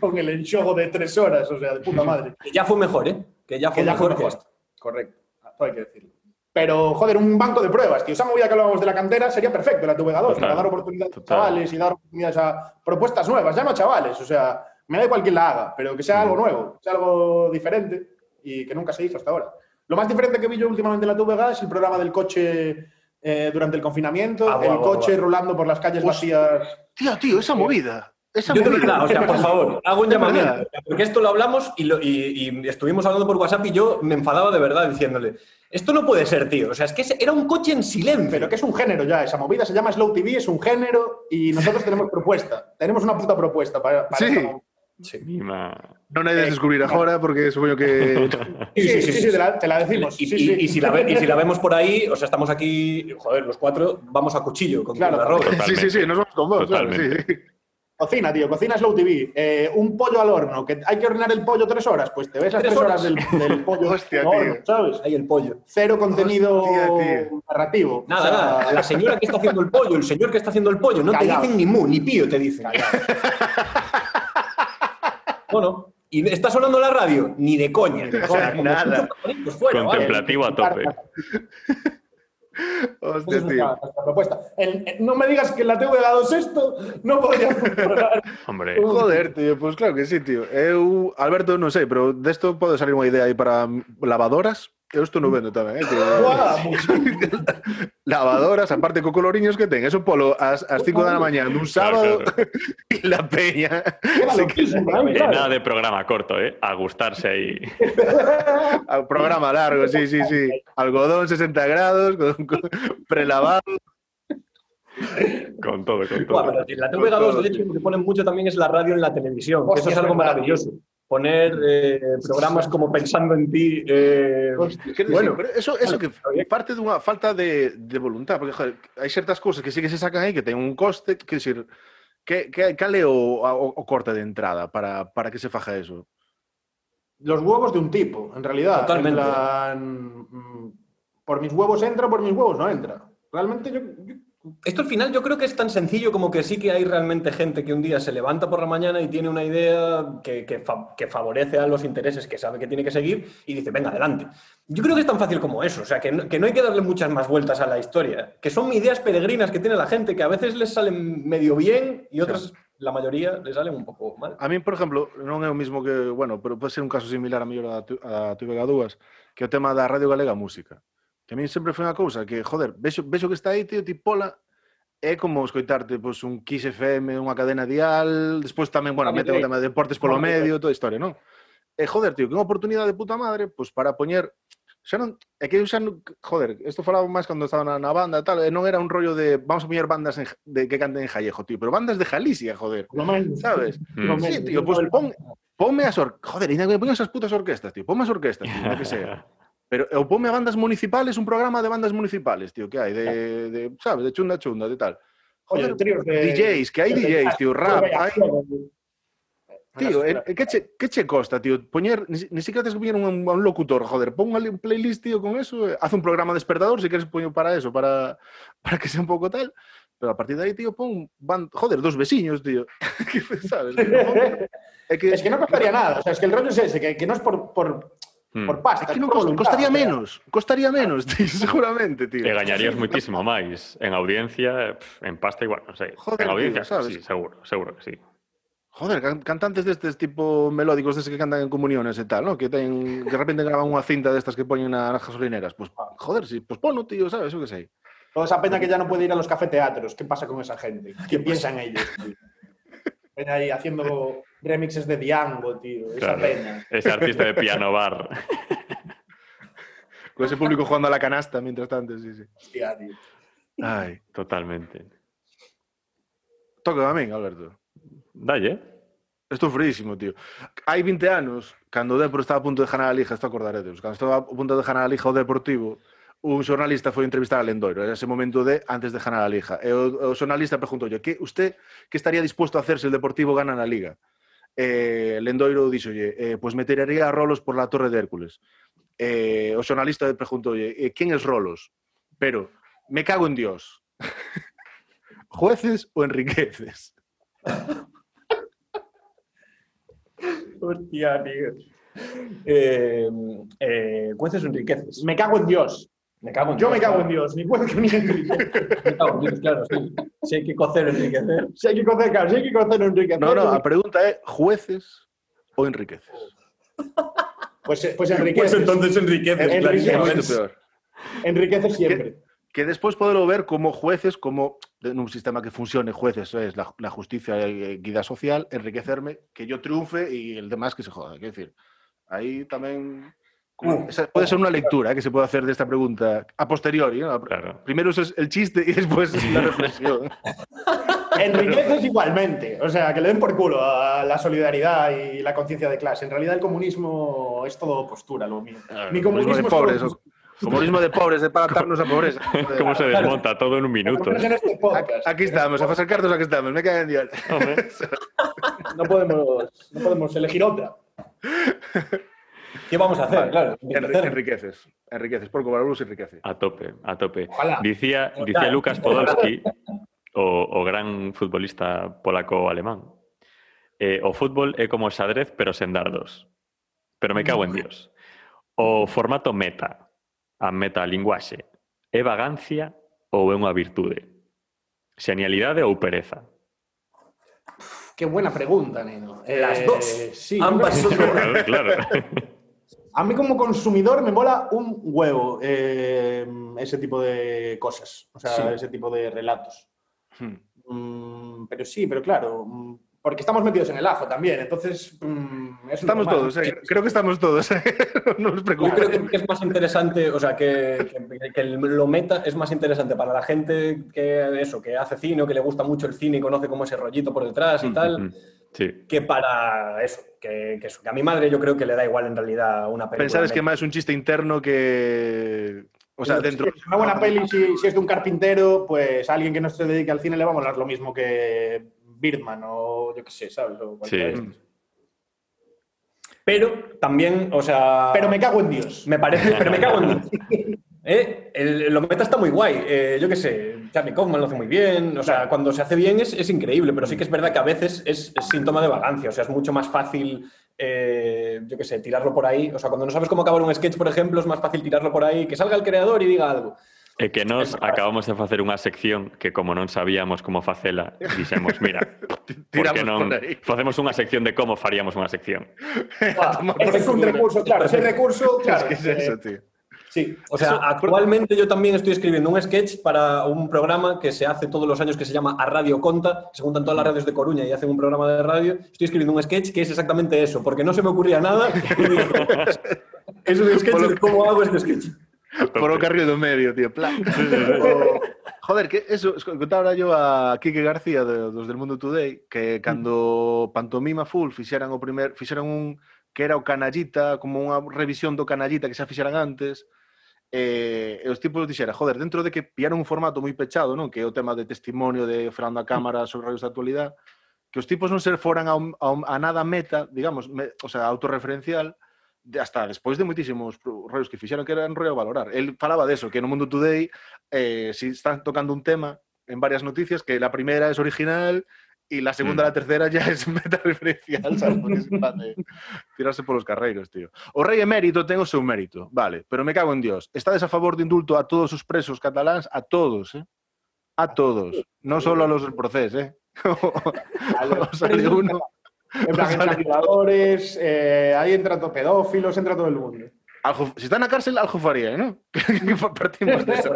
con, el enxogo de tres horas, o sea, de puta madre. Que ya fue mejor, ¿eh? Que ya fue Que ya fue mejor que esto. Correcto, todo hay que decirlo. Pero, joder, un banco de pruebas, tío. Esa movida que hablábamos de la cantera sería perfecto, la TVG2, Total, para dar oportunidades total. a chavales y dar oportunidades a propuestas nuevas, ya no a chavales, o sea, me da igual quién la haga, pero que sea algo nuevo, que sea algo diferente y que nunca se hizo hasta ahora. Lo más diferente que vi yo últimamente en la TVG es el programa del coche eh, durante el confinamiento, Ah, el coche guau. rulando por las calles vacías. Tío, tío, esa movida. Esa Yo movida. verdad, o sea, por favor, hago un llamamiento. Porque esto lo hablamos y, lo- y- y estuvimos hablando por WhatsApp y yo me enfadaba de verdad diciéndole, esto no puede ser, tío. O sea, es que era un coche en silencio. Pero que es un género ya, esa movida se llama Slow TV, es un género y nosotros tenemos propuesta. Tenemos una puta propuesta para, para Sí. esta movida. Mima. Non hai de descubrir agora porque supoño que Sí, sí, sí, sí, te, la, te la decimos. Y, sí, y- sí. y si la ve- y si la vemos por ahí, o sea, estamos aquí, joder, los cuatro, vamos a cuchillo con Claro, la ropa. Sí, sí, sí, nos vamos con vos, claro, Totalmente. sí. Cocina, tío, cocina Slow TV. Eh, un pollo al horno, que hay que hornear el pollo tres horas, pues te ves las ¿Tres tres horas, horas? del, del pollo Hostia, horno, tío. ¿sabes? Ahí el pollo. Cero contenido Hostia, narrativo. Nada, O sea, nada. La señora que está haciendo el pollo, el señor que está haciendo el pollo, no Callao. te dicen ni mu, ni pío, te dicen. Bueno, ¿y está sonando la radio? Ni de coña. O sea, como Nada. vale. Contemplativo a tope. Hostia, es tío. nuestra- propuesta. No me digas que en la TVG2 esto no podría funcionar. Hombre, Joder, tío, pues claro que sí, tío. Eu, Alberto, non sei, pero desto pode salir unha idea aí para lavadoras. Eu isto non vendo tamén, eh, tío. Guau, lavadoras, aparte co coloriños que ten, eso polo ás, ás 5 da mañana dun sábado Claro, e la peña. eh, claro. nada de programa corto, eh? A gustarse aí. A programa largo, sí, sí, sí. Algodón 60 grados, con, con prelavado. Con todo, con todo. pero la TVG2, de hecho, lo que ponen mucho también es la radio en la televisión. que eso es algo maravilloso. Poner eh, programas como Pensando en ti. eh, bueno, bueno, pero eso, eso que parte dunha falta de, de voluntad, porque joder, hai certas cousas que sí que se sacan aí que ten un coste, que decir, que, que, cal é o, o, o corte de entrada para, para que se faja eso? Los huevos de un tipo, en realidad. Totalmente. En plan, mm, por mis huevos entra, por mis huevos no entra. Realmente yo, yo- Esto al final yo creo que es tan sencillo como que sí que hay realmente gente que un día se levanta por la mañana y tiene una idea que, que fa- que favorece a los intereses que sabe que tiene que seguir y dice, venga, adelante. Yo creo que es tan fácil como eso, o sea, que no, que no hay que darle muchas más vueltas a la historia, que son ideas peregrinas que tiene la gente que a veces les salen medio bien y otras, la mayoría, les salen un poco mal. A mí, por exemplo, non é o mismo que, bueno, pero pode ser un caso similar a mellor a, tu, a TVG2, que é o tema da Radio Galega Música. Que a mí sempre foi unha cousa que, joder, vexo, vexo que está aí, tío, ti pola, é como escoitarte pois, un Kiss FM, unha cadena dial, despois tamén, bueno, mete o tema de deportes polo medio, toda a historia, non? E, joder, tío, que unha oportunidade de puta madre, pois para poñer xa non, é que eu xa non, joder, isto falaba máis cando estaba na, na banda e tal, e non era un rollo de vamos a poñer bandas en, de que canten en Jallejo, tío, pero bandas de Galicia, joder, menos. sabes? Mm. Sí, tío, pues pon, ponme as or... Joder, ainda que me pongan esas putas orquestas, tío. Ponme as orquestas, tío, que sea. Pero ou ponme a bandas municipales, un programa de bandas municipales, tío, que hai de, de sabes, de chunda chunda, de tal. Joder, de- DJs, que de- DJs, tío, rap, hai... Tío, eh, que che, que che costa, tío? Poñer, ni, si- ni siquiera tens que poñer un, un locutor, joder, pon un playlist, tío, con eso, eh, haz un programa despertador, si queres poño para eso, para, para que sea un pouco tal, Pero a partir de aí, tío, pon, van, joder, dos veciños, tío. Que, sabes? Es que no costaría nada. O sea, es que el rollo es ese, que, que no es por, por, Mm. por pasta. é que non es costa, costaría o menos, costaría menos, tío, seguramente, tío. E gañarías moitísimo máis. En audiencia, en pasta igual, non sei. Joder, en audiencia, tío, sabes? sí, seguro, seguro que sí. Joder, can- cantantes destes tipo melódicos destes que cantan en comuniones e tal, ¿no? Que ten, de repente graban unha cinta destas que poñen nas gasolineras. Pues, joder, sí, pues pono, tío, sabes? Yo que sei. Toda esa peña que ya no puede ir a los cafeteatros. ¿Qué pasa con esa gente? ¿Qué piensan ellos? tío? Peña ahí haciendo remixes de Diango, tío. Esa Claro. peña. Ese artista de piano bar. Con ese público jugando a la canasta mientras tanto, sí, sí. Hostia, tío. Ai, Totalmente. toca a min, Alberto. Dalle. Estou frísimo, tío. Hai 20 anos, cando o Depor estaba a punto de ganar a Liga, isto acordaredes, cando estaba a punto de ganar a Liga o Deportivo, un xornalista foi entrevistar a Lendoiro, era ese momento de antes de ganar a Liga. E o, o xornalista preguntou que usted que estaría dispuesto a hacer se el Deportivo gana na Liga? Eh, Lendoiro dixolle, eh, pues me tiraría a rolos por la Torre de Hércules. Eh, o xornalista preguntoulle, eh, quen es rolos? Pero, me cago en Dios. ¿Jueces o enriqueces? Hostia, tío. Eh, eh, jueces o enriqueces. Me cago en Dios. Me cago en Yo Dios, me cago en. Dios. Ni puedo ni enriquecer. Me cago en Dios, claro, sí. Si hay que cocer, enriquecer. Si hay que cocer, claro, si hay que cocer o enriquecer. No, no, a pregunta é jueces ou enriqueces? Pues, pues enriqueces. Pues entonces enriqueces, Enriqueces. Enriqueces siempre. Que despois podelo ver como jueces, como nun sistema que funcione jueces, es la, la justicia e equidad social, enriquecerme, que yo triunfe y el demás que se joda. Quiero decir, ahí tamén... como- esa puede ser una lectura eh, que se puede hacer de esta pregunta a posteriori. ¿no? Claro. Primero eso es el chiste y después la reflexión. Enriqueces igualmente. O sea, que le den por culo a la solidaridad y la conciencia de clase. En realidad el comunismo es todo postura, lo mío. Mi comunismo comunismo de es pobres. todo Comunismo de pobres, de para atarnos a pobreza. Cómo se desmonta todo en un minuto. En podcast. Aquí estamos, a facercarnos aquí estamos, me caen en Dios. No podemos, no podemos elegir otra. ¿Qué vamos a hacer? Claro, enriquecer. enriqueces, enriqueces, por cobrar luz enriquece. A tope, a tope. Ojalá. Dicía, Ojalá. dicía Lucas Podolski, o, o, gran futbolista polaco-alemán, eh, o fútbol é como xadrez pero sen dardos. Pero me cago en Dios. O formato meta, a metalinguaxe, é vagancia ou é unha virtude? Xenialidade ou pereza? Qué buena pregunta, Neno. Las eh, dos. Sí, Ambas son. claro. claro. A mí como consumidor me mola un huevo eh, ese tipo de cosas, o sea, Sí. ese tipo de relatos. Hmm. Mm, pero sí, pero claro, mm, porque estamos metidos en el ajo también, entonces mm, es Estamos todos, eh, creo que estamos todos. eh. no os Yo preocupéis. creo que, es más interesante, o sea, que, que- que el- lo meta es más interesante para la gente que eso, que hace cine o que le gusta mucho el cine y conoce como ese rollito por detrás y tal, Sí. que para eso, que, que eso, que a mi madre yo creo que le da igual en realidad una película. Pensar es que más un chiste interno que. O sea, dentro. es Una buena peli, si, si es de un carpintero, pues a alguien que no se dedique al cine le va a molar lo mismo que Birdman o yo qué sé, ¿sabes? O cualquiera Sí. de estos. Pero también, o sea... Pero me cago en Dios. Me parece, pero me cago en ¿Eh? El, lo meta está muy guay. Eh, yo qué sé, Charlie Kaufman lo hace muy bien. O sea, cuando se hace bien es, es increíble, pero sí que es verdad que a veces es, es síntoma de vagancia. O sea, es mucho más fácil, eh, yo qué sé, tirarlo por ahí. O sea, cuando no sabes cómo acabar un sketch, por ejemplo, es más fácil tirarlo por ahí, que salga el creador y diga algo. É que nos acabamos de facer unha sección que como non sabíamos como facela, dixemos, mira, por que non facemos unha sección de como faríamos unha sección? Ese es un recurso, claro, ese recurso, claro. ¿Qué es eso, tío? Sí, o sea, Eso, actualmente yo también estoy escribiendo un sketch para un programa que se hace todos los años que se llama A Radio Conta, se juntan todas las radios de Coruña y hacen un programa de radio. Estoy escribiendo un sketch que es exactamente eso, porque no se me ocurría nada. es un sketch de cómo hago este sketch. Por o carril do medio, tío, plan. o, joder, que eso, contaba yo a Quique García de, dos del Mundo Today que cando Pantomima Full fixeran o primer, fixeran un que era o Canallita, como unha revisión do Canallita que xa fixeran antes, eh, os tipos dixera, joder, dentro de que pillaron un formato moi pechado, non? que é o tema de testimonio de Fernando a Cámara sobre radios da actualidad, que os tipos non se foran a, un- a, un- a nada meta, digamos, me, o sea, autorreferencial, de hasta despois de moitísimos rollos que fixeron que eran rollo valorar. El falaba de eso, que no Mundo Today, eh, si están tocando un tema, en varias noticias que la primera es original y la segunda, Mm. la tercera ya es meta-referencial, sabes? Porque es plan de tirarse polos carreiros, tío. O rei emérito ten o seu mérito, vale, pero me cago en Dios. Estades a favor de indulto a todos os presos cataláns, a todos, eh? A todos, no solo a los del proceso, eh? A los sale uno, En violadores, eh, ahí entra todo pedófilos, entra todo el mundo. algo, si está na cárcel, algo faría, ¿no? Que partimos de eso.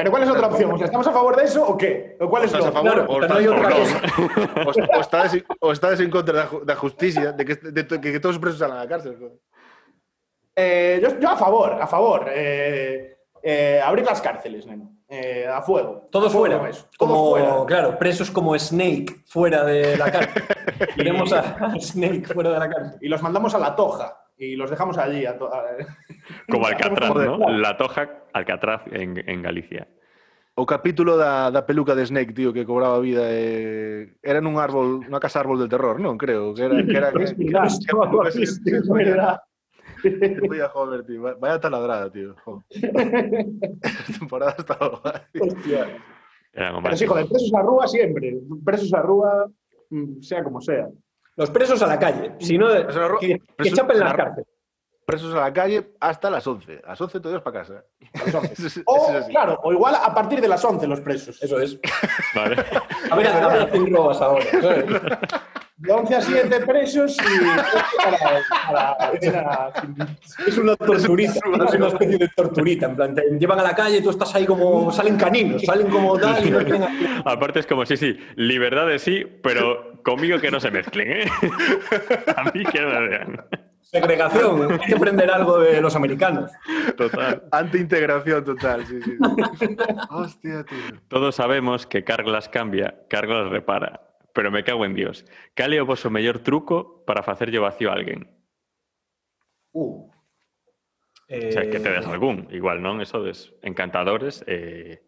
Pero ¿cuál es otra opción? O sea, ¿estamos a favor de eso o qué? ¿O cuál es Estás lo a favor Claro, o no estás, o otra. O, o estades en contra ju- da justicia, de que, de, to- que, que todos os presos salan a cárcel. joder. Eh, yo, yo a favor, a favor. Eh, eh, abrir las cárceles, neno. Eh, a fuego. Todos A fuego fuera. con eso. Todos Como, fuera. claro, presos como Snake fuera de la cárcel. Queremos a, a Snake fuera de la cárcel. Y los mandamos a la toja. Y los dejamos allí. A to- a- Como Alcatraz, ¿no? La Toja, Alcatraz en, en Galicia. O capítulo da, da peluca de Snake, tío, que cobraba vida eh, era nun árbol, unha casa árbol del terror, non? Creo que era que era que, Es verdad, que- que- podía joder, tío. Va- Vaya taladrada, tío. Esta temporada estaba guay. Hostia. Eran o Pero sí, joder, presos a rúa siempre. Presos a rúa, mm, sea como sea. Los presos a la calle. Si no, Presos a la ru- que, que chapen las la- cárceles. Presos a la calle hasta las 11. A las 11 todos para casa. Eso es- eso O, es claro, o igual a partir de las 11 los presos. Eso es. Vale. A ver, a ver, hacen robas ahora. De 11 a 7 presos y para, para- para- Es una torturita. Es una especie de torturita. En plan, te llevan a la calle y tú estás ahí como. Salen caninos, salen como tal y no hacer- Aparte es como, sí, sí, libertades sí, pero conmigo que no se mezclen, ¿eh? A mí que no me vean. Segregación. Hay que aprender algo de los americanos. Total. Anti-integración total, sí, sí. Hostia, tío. Todos sabemos que Carglass cambia, Carglass repara. Pero me cago en Dios. Cal é o vosso mellor truco para facerlle vacío a alguén? Uh, O sea, que Eh, tedes algún. Igual non, eso des encantadores. Eh,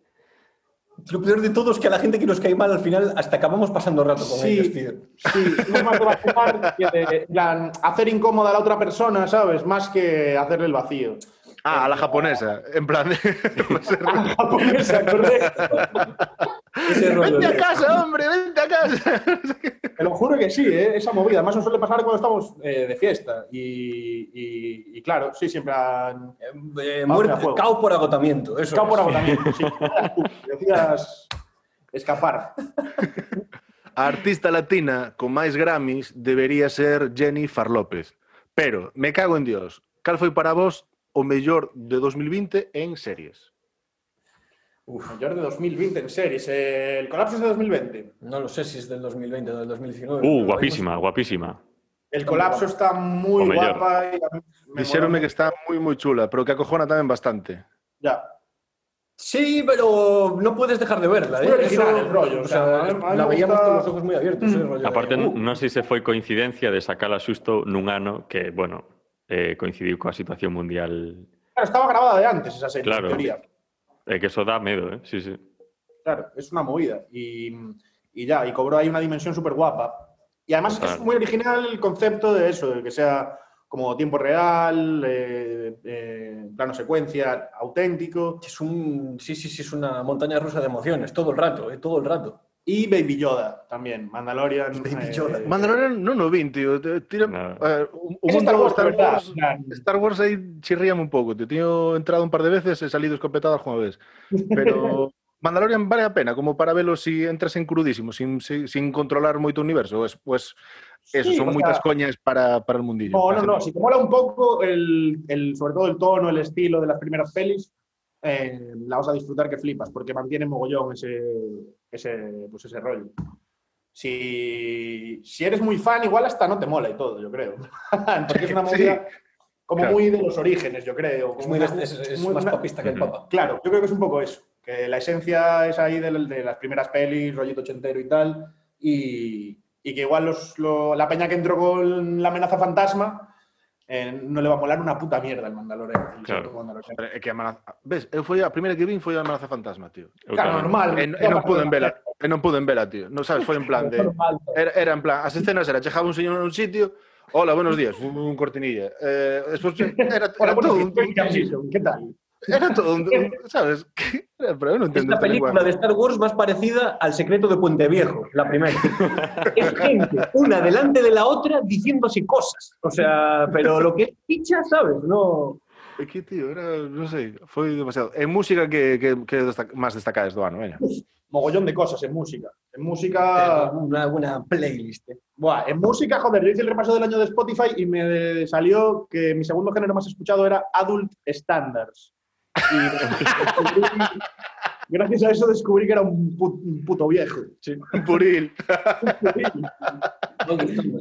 Lo peor de todo es que a la gente que nos cae mal al final hasta acabamos pasando rato con Sí. ellos, tío. sí, es más de vacilar que de plan, hacer incómoda a la otra persona, ¿sabes? Más que hacerle el vacío. Ah, a la japonesa. En plan de... La japonesa, correcto. Ese rollo vente a casa, hombre, vente a casa. Te lo juro que sí, ¿eh? esa movida. Además, nos suele pasar cuando estamos eh, de fiesta. Y, y- y claro, sí, siempre han. Eh, Vamos muerte, a fuego. cao por agotamiento. Eso Cao por agotamiento, sí. Decías escapar. A artista latina con máis Grammys debería ser Jennifer López. Pero, me cago en Dios, cal foi para vos o mellor de 2020 en series? Uf, mayor de 2020 en series. Eh, el colapso es de 2020. No lo sé si es del 2020 o del 2019. Uh, guapísima, guapísima. El colapso está muy guapa. Y a mí me Dixéronme mola que está moi moi chula, pero que acojona tamén bastante. Ya. Sí, pero no puedes dejar de verla. ¿eh? muy original Eso- el rollo, O o sea, sea, a mí- a mí la veíamos gusta- con los ojos muy abiertos. ese rollo de, Aparte, uh, non sei se foi coincidencia de sacala susto nun ano que, bueno, eh, coincidiu coa situación mundial. Claro, estaba grabada de antes esa serie, Claro. en teoría. É que eso dá medo, eh? Sí, sí. Claro, es una movida. Y, y ya, y cobró ahí una dimensión súper guapa. Y además Total. es muy original el concepto de eso, de que sea como tiempo real, eh, eh, plano secuencia, auténtico. Es un, sí, sí, sí, es una montaña rusa de emociones, todo el rato, ¿eh? todo el rato. Y Baby Yoda también, Mandalorian. Baby eh, Yoda. Mandalorian non o vin, tío. Te- Tira, No. eh, Es mundo Star Wars, Star. Wars. Star Wars aí chirríame un pouco, tío. Teño entrado un par de veces e salido escopetado alguna vez. Pero Mandalorian vale a pena como para velo si entras en crudísimo, sin, sin, sin controlar moito o universo. Pues, pues eso, Sí, son o sea- moitas coñas para, para el mundillo. No, no, no. Si te mola un poco, el, el- sobre todo el tono, el estilo de las primeras pelis, eh, la vas a disfrutar que flipas, porque mantiene mogollón ese, ese, pues ese rollo. Si, si eres muy fan, igual hasta no te mola y todo, yo creo. porque es una Sí, movida como claro. muy de los orígenes, yo creo. Es, muy, una- es, es muy- más una- papista que el papa. Claro, yo creo que es un poco eso. Que la esencia es ahí de, de las primeras pelis, rollito ochentero y tal. Y, y que igual los, lo- la peña que entró con la amenaza fantasma eh, no le va a molar una puta mierda el Mandalorian. El claro. Mandalorian. É que a Ves, eu foi a, primeira que vin foi a amenaza Fantasma, tío. Eu claro, tamén. normal. Eh, e, e non eh, puden vela, eh, e non puden vela, tío. Non sabes, foi en plan de... Era, era en plan, as escenas era, chegaba un señor nun sitio, Hola, buenos días, un, un cortinilla. Eh, despois era, era, era todo un... Que tal? Era todo un... un- ¿Sabes? Era- Pero Es la este película lenguaje. de Star Wars más parecida al secreto de Puente Viejo, la primera. es gente, una delante de la otra, diciéndose cosas. O sea, pero lo que es picha, ¿sabes? No. É que, tío, era, non sei, foi demasiado. En música que, que, que destac máis destacades do ano, veña. Mogollón de cosas en música. En música. Una buena playlist. eh. Buah, en música, joder, yo hice el repaso del año de Spotify y me salió que mi segundo género más escuchado era Adult Standards. Y gracias a eso descubrí que era un, pu- un puto viejo. Sí. Un puril.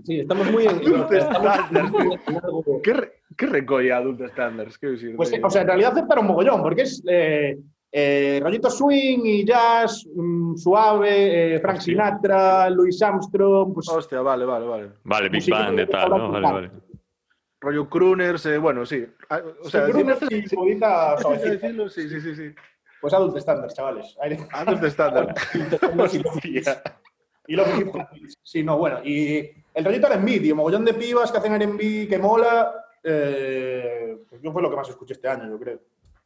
Sí, estamos muy en, Adult estamos muy en algo- Que, re, que recolle Adult Standards? Que dicir, Pues, o sea, en realidad aceptaron mogollón, porque es eh, eh, rollito swing y jazz, mm, suave, eh, Frank. Sinatra, Louis Armstrong, pues Hostia, vale, vale, vale. Vale, Big Band de tal, ¿no? Vale, vale. Rollo crooners, eh, bueno, sí. Ah, O sea, sí, crooner decir- y jodita sí, decirlo, sí, sí, sí, sí. Pues Adult Standards, chavales. Adult Standards. Hostia. Y lo que Sí, no, bueno. Y el rollito R&B, tío, mogollón de pibas que hacen R&B que mola. Eh, pues yo fue lo que más escuché este año, yo creo.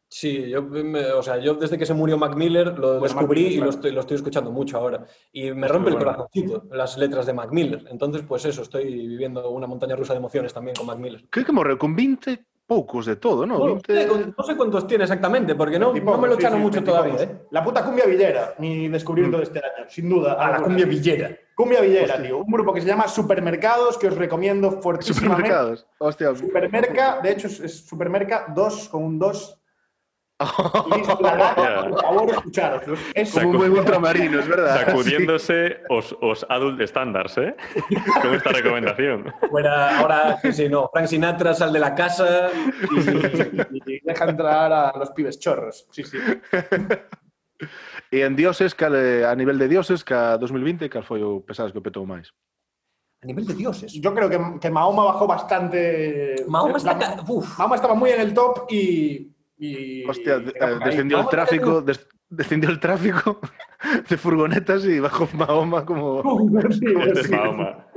Sí, yo, me- o sea, yo desde que se murió Mac Miller lo Bueno, descubrí Miller, y lo claro. estoy, lo estoy escuchando mucho ahora. Y me Es rompe el bueno. corazoncito las letras de Mac Miller. Entonces, pues eso, estoy viviendo una montaña rusa de emociones también con Mac Miller. Creo que morreu con 20 poucos de todo, ¿no? No, 20... sé, no sé cuántos tiene exactamente, porque no, Tipo, no me lo echaron sí, mucho todavía, ¿eh? La puta cumbia villera, mi descubrimiento de este año, sin duda. Ah, la cumbia villera. Cumbia villera, tío. Un grupo que se llama Supermercados, que os recomiendo fuertísimamente. Supermercados. Hostia. Supermerca, de hecho es, es Supermerca 2 con un 2. Listo, Yeah. por favor, escucharos. Es Como un buen ultramarino, es verdad. Sacudiéndose os, os adult standards, ¿eh? Con esta recomendación. Fuera, ahora, sí, sí, no. Frank Sinatra sal de la casa y, y deja entrar a los pibes chorros. Sí, sí. E en dioses, cal, eh, a nivel de dioses, ca 2020, cal foi o pesades que o petou máis? a nivel de dioses. Yo creo que, que Mahoma bajó bastante. Mahoma está... La- ca- Uf. Mahoma estaba muy en el top y. y- Hostia, eh, ahí. descendió el tráfico, des- descendió el tráfico de furgonetas y bajó Mahoma como... Sí, pues sí. Mahoma.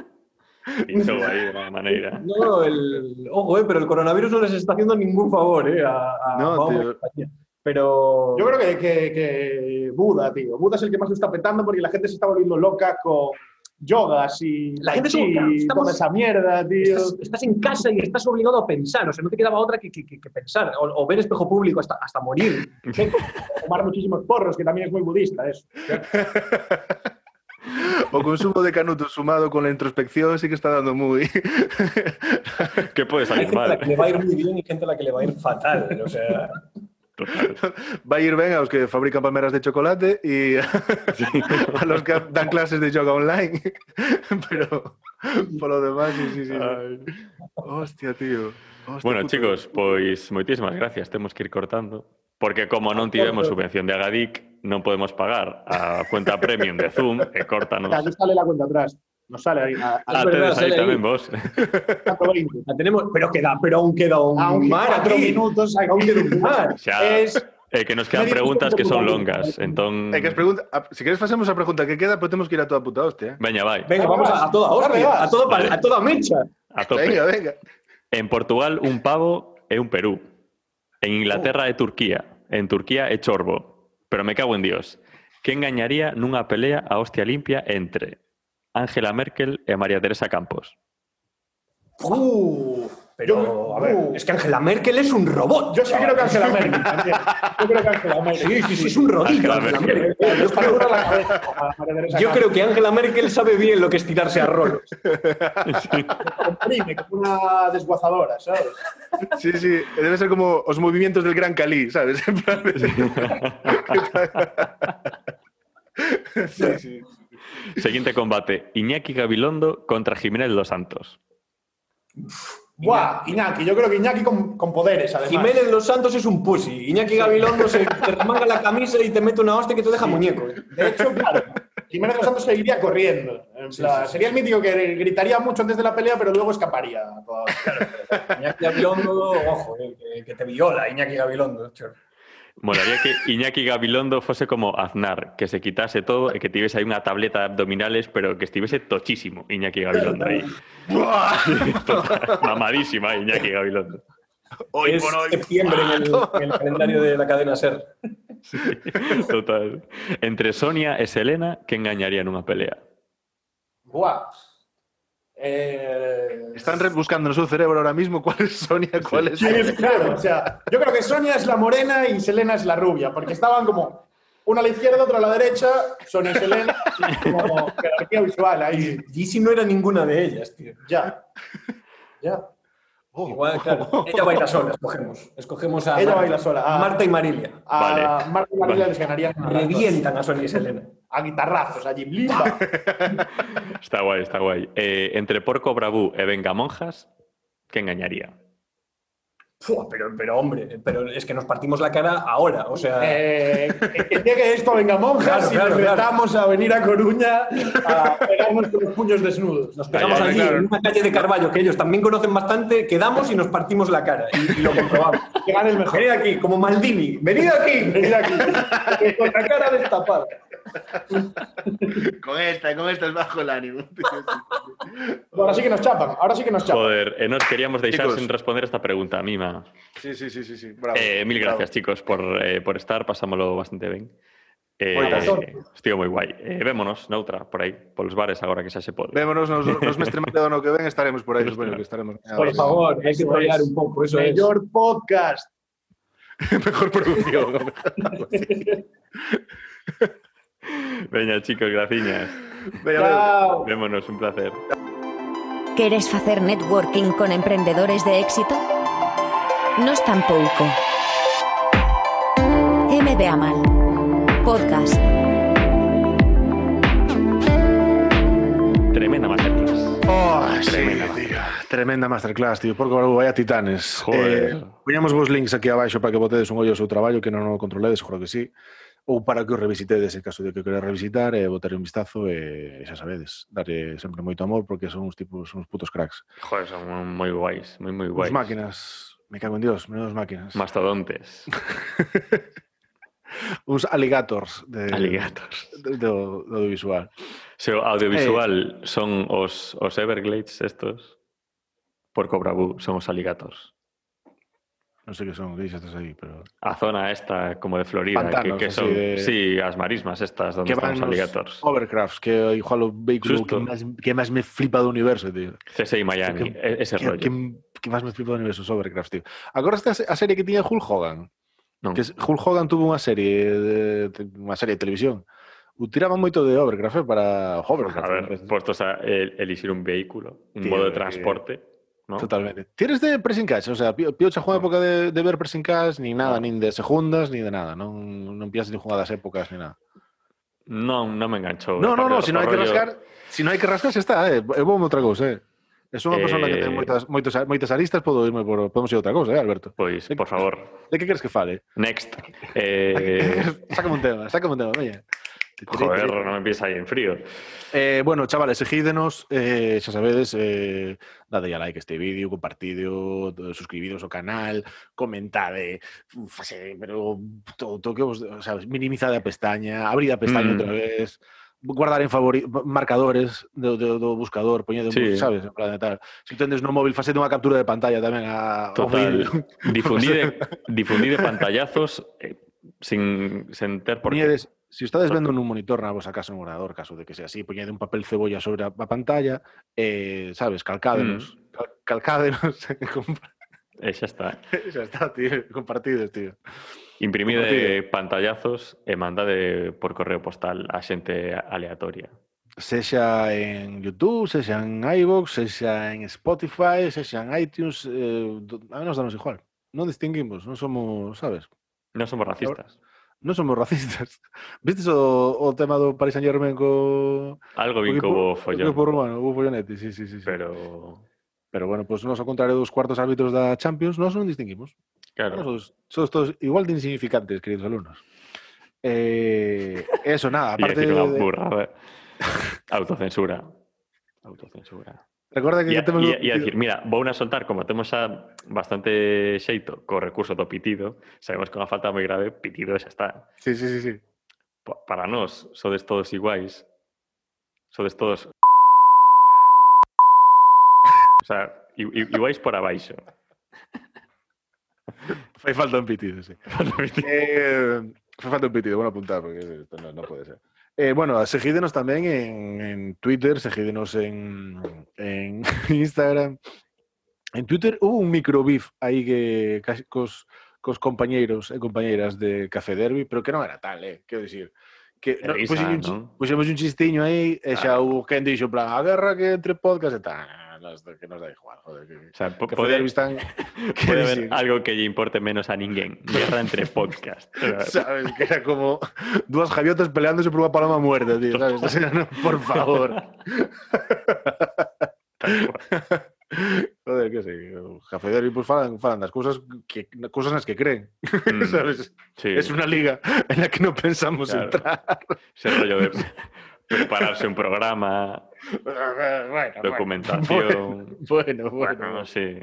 Pinchou aí de una maneira. No, el, ojo, eh, pero el coronavirus no les está haciendo ningún favor eh, a, a No, Mahoma tío. Pero Yo creo que, que, que Buda, tío. Buda es el que más lo está petando porque la gente se está volviendo loca con yogas y La gente chi estamos- toda esa mierda, tío. estás, estás en casa y estás obligado a pensar, o sea, no te quedaba otra que, que- que- que pensar, o, o ver espejo público hasta, hasta morir. Fumar muchísimos porros, que también es muy budista eso. O consumo de canutos sumado con la introspección sí que está dando muy... ¿Qué puede Hay salir gente a la mal? que le va a ir muy bien y gente a la que le va a ir fatal. O sea, Va a ir ben a los que fabrican palmeras de chocolate y a los que dan clases de yoga online. Pero por lo demás, sí, sí, sí. Ay. Hostia, tío. Hostia, Bueno, puto. chicos, pois moitísimas gracias. Temos que ir cortando. Porque como non tivemos subvención de Agadic, non podemos pagar a cuenta premium de Zoom e córtanos. Aquí sale la cuenta atrás. Nos sale ahí. A, a Ah, verdad, ahí. tamén vos. 120. la tenemos, pero queda, pero aún queda un Aún mar cuatro aquí. minutos. Aún queda un mar. Xa, Es é que nos quedan preguntas que son longas. Entón, Eh, que es pregunta, a- si queres facemos a pregunta que queda, pero temos que ir a toda puta hostia. eh. veña, vai. Venga, vamos a, a toda hostia, a toda, Vale. a toda mecha. A tope. Venga, venga. En Portugal, un pavo é un Perú. En Inglaterra é Turquía. En Turquía é Chorbo. Pero me cago en Dios. Quen gañaría nunha pelea a hostia limpia entre Angela Merkel e María Teresa Campos? Uh, Pero, a ver, uh, es que Angela Merkel es un robot. Yo sí creo que Angela Merkel también. Yo creo que Angela Merkel. Sí, sí, sí, es un rodillo. Angela Angela Merkel. Yo creo que Angela Merkel sabe bien lo que es tirarse a rolos. comprime como una desguazadora, ¿sabes? Sí, sí, debe ser como os movimientos del Gran Cali, ¿sabes? Sí, sí. Seguinte combate. Iñaki Gabilondo contra Jiménez Los Santos. Buah, Iñaki, yo creo que Iñaki con, con poderes, además. Jiménez Los Santos es un pussy. Iñaki Gabilondo se te remanga la camisa y te mete una hostia que te deja muñeco. De hecho, claro, Jiménez Los Santos seguiría corriendo. En plan, Sería el mítico que gritaría mucho antes de la pelea, pero luego escaparía. Iñaki Gabilondo, ojo, eh, que, que te viola Iñaki Gabilondo. Molaría que Iñaki Gabilondo fose como Aznar, que se quitase todo e que tivese aí unha tableta de abdominales, pero que estivese tochísimo Iñaki Gabilondo aí. Total, Mamadísima Iñaki Gabilondo. Hoy es por hoy. septiembre en el, en el calendario de la cadena SER. Total. Entre Sonia e Selena, que engañaría nunha pelea? Buah. Eh, Están buscando en su cerebro ahora mismo cuál es Sonia, cuál es. Sí, claro, o sea, yo creo que Sonia es la morena y Selena es la rubia, porque estaban como una a la izquierda, otra a la derecha, Sonia y Selena, y como jerarquía visual ahí. Yeezy no era ninguna de ellas, tío. Ya. Ya. Oh, Igual, claro. Ella baila sola, escogemos. Escogemos a Ella Marta- baila sola. A, Marta y Marilia. a Vale. Marta y Vale. les ganarían. Revientan a Sonia y Selena. A guitarrazos allí. ¡Blimba! Está guai, está guai. Eh, entre Porco Bravú e Venga Monjas, que engañaría? Pero, pero hombre, pero es que nos partimos la cara ahora. O sea, Eh, que, que llegue esto, venga, monjas, Claro, y claro, nos claro. retamos a venir a Coruña a pegarnos con los puños desnudos. nos pegamos allí claro. en una calle de Carballo que ellos también conocen bastante, quedamos y nos partimos la cara. Y, y lo comprobamos. Que gane el mejor. Venid aquí, como Maldini. Venid aquí. Venid aquí. con la cara destapada. Con esta, con esta es bajo el ánimo. Ahora sí que nos chapan, ahora sí que nos chapan. Joder, nos queríamos Chicos. sin responder esta pregunta, Sí, sí, sí, sí, sí. Bravo. Eh, mil bravo. gracias, chicos, por, eh, por estar. Pasámoslo bastante ben. Eh, estío moi guai. Eh, vémonos noutra, por aí, polos bares agora que xa se pode. Vémonos nos, nos mestre Mateo no que ven, estaremos por aí, supoño que estaremos. Por favor, hay que es. un poco. Eso es. Podcast. Mejor producción. Veña, chicos, graciñas. Venga. Vémonos, un placer. ¿Queres facer networking con emprendedores de éxito? Nos tampouco. MBA Mal. Podcast. Tremenda masterclass. Oh, sí, Tremenda tío. Tremenda masterclass, tío. Porque ahora vaya titanes. Joder. Eh, poñamos vos links aquí abaixo para que botedes un ollo ao seu traballo que non o controledes, juro que sí. Ou para que o revisitedes en caso de que o queres revisitar e botar un vistazo e xa sabedes, darle sempre moito amor porque son uns tipos, uns putos cracks. Joder, son moi guais, moi moi Uns guais. máquinas, me cago en Dios, menos máquinas. Mastodontes, Uns alligators de, alligators. de, audiovisual. Se o audiovisual son os, os Everglades estos, por Cobrabú son os alligators. Non sei que son, que dixestes aí, pero... A zona esta como de Florida, Pantanos, que, son, de- sí, as marismas estas donde que están os alligators. Overcrafts, que igual o vehículo Xusto. que máis, que máis me flipa do universo, tío. CSI Miami, que- e- ese Que, rollo. que, que máis me flipa do universo, os Overcrafts, tío. Agora esta a serie que tiña Hulk Hogan. Non. Que es- Hulk Hogan tuvo unha serie de, unha serie de televisión. Utiraban moito de Overcraft eh, para Hovercraft. A ver, postos a el, elixir un vehículo, un Tío, modo de que- transporte, ¿no? Totalmente. ¿Tienes de pressing catch? O sea, Pio Pio xa juega época de, de ver pressing catch, ni nada, No. nin de segundas, ni de nada. Non, non pillas ni jugadas épocas, ni nada. Non, non me enganchou. No, no, no, O si non hai que rascar, si non hai que rascar, xa está, eh. É bom outra cousa, eh. É unha persona que ten Eh, moitas, moitos, moitas aristas, podo irme por, podemos ir a outra cousa, eh, Alberto. Pois, por favor, De que queres que fale? next. Eh, sácame un tema, sácame un tema, veña. joder, non me empieza aí en frío. Eh, bueno, chavales, seguídenos, eh, xa sabedes, eh, dade a like a este vídeo, compartido, suscribidos ao canal, comentade, fase, pero todo, todo que vos, o sea, minimizade a pestaña, abrid a pestaña Mm. outra vez, guardar en marcadores do, do, do buscador, poñede, Sí. sabes, en plan de tal. Se tendes no móvil, facede unha captura de pantalla tamén a, Total. vídeo. Difundide, difundide pantallazos eh, sin, sin ter por qué. O estades vendo nun monitor na vosa casa nun ordenador, caso de que sea así, poñede un papel cebolla sobre a, a pantalla, eh, sabes, calcádenos, Mm. cal, calcádenos, E xa está. xa está, tío, compartidos, tío. Imprimide pantallazos e mandade por correo postal a xente aleatoria. Sexa en YouTube, sexa en iVoox, sexa en Spotify, sexa en iTunes, eh, a nos danos igual. Non distinguimos, non somos, sabes? Non somos racistas. Non somos racistas. Vistes o, o tema do Paris Saint-Germain co... Algo vin co follón. Co romano, o follonete, sí, sí, sí, sí. Pero... Pero bueno, pois pues, nos ao contrario dos cuartos árbitros da Champions, nós non distinguimos. Claro, somos todos igual de insignificantes, queridos alumnos. Eh, eso, nada, aparte decir unha de. Autocensura. Autocensura. recuerda que E, temos e, e a decir, mira, vou a soltar, como temos xa bastante xeito co recurso do pitido, sabemos que unha falta moi grave, pitido xa está. Sí, sí, sí, sí. Pa- Para nós, sodes todos iguais. Sodes todos... O sea, iguais por abaixo. Fai falta un pitido, sí. Falta un pitido. Eh, fai falta un pitido, bueno apuntar, porque esto no, no puede ser. Eh, bueno, seguídenos tamén en, en Twitter, seguídenos en, en Instagram. En Twitter hubo un microbif aí que cos, cos compañeiros e compañeiras de Café Derby, pero que non era tal, eh, quero dicir que no, Risa, puxemos, ¿no? puxemos un chistiño aí e xa ah. hubo quen dixo, plan, a guerra que entre podcast e tal Que nos da igual, joder. Que, O sea, quero haber algo que lle importe menos a ninguén. Guerra entre podcast. ¿Sabes? Que era como dúas javiotas peleándose por unha paloma muerta, tío, ¿sabes? O sea, no, por favor. Joder, que sei, o Café Derby pues falan, falan das cousas que cousas nas que creen, Mm, ¿sabes? sí, Es una liga en la que no pensamos Claro. entrar. ese rollo de prepararse un programa, bueno, documentación. Bueno, bueno, Bueno, bueno. sí.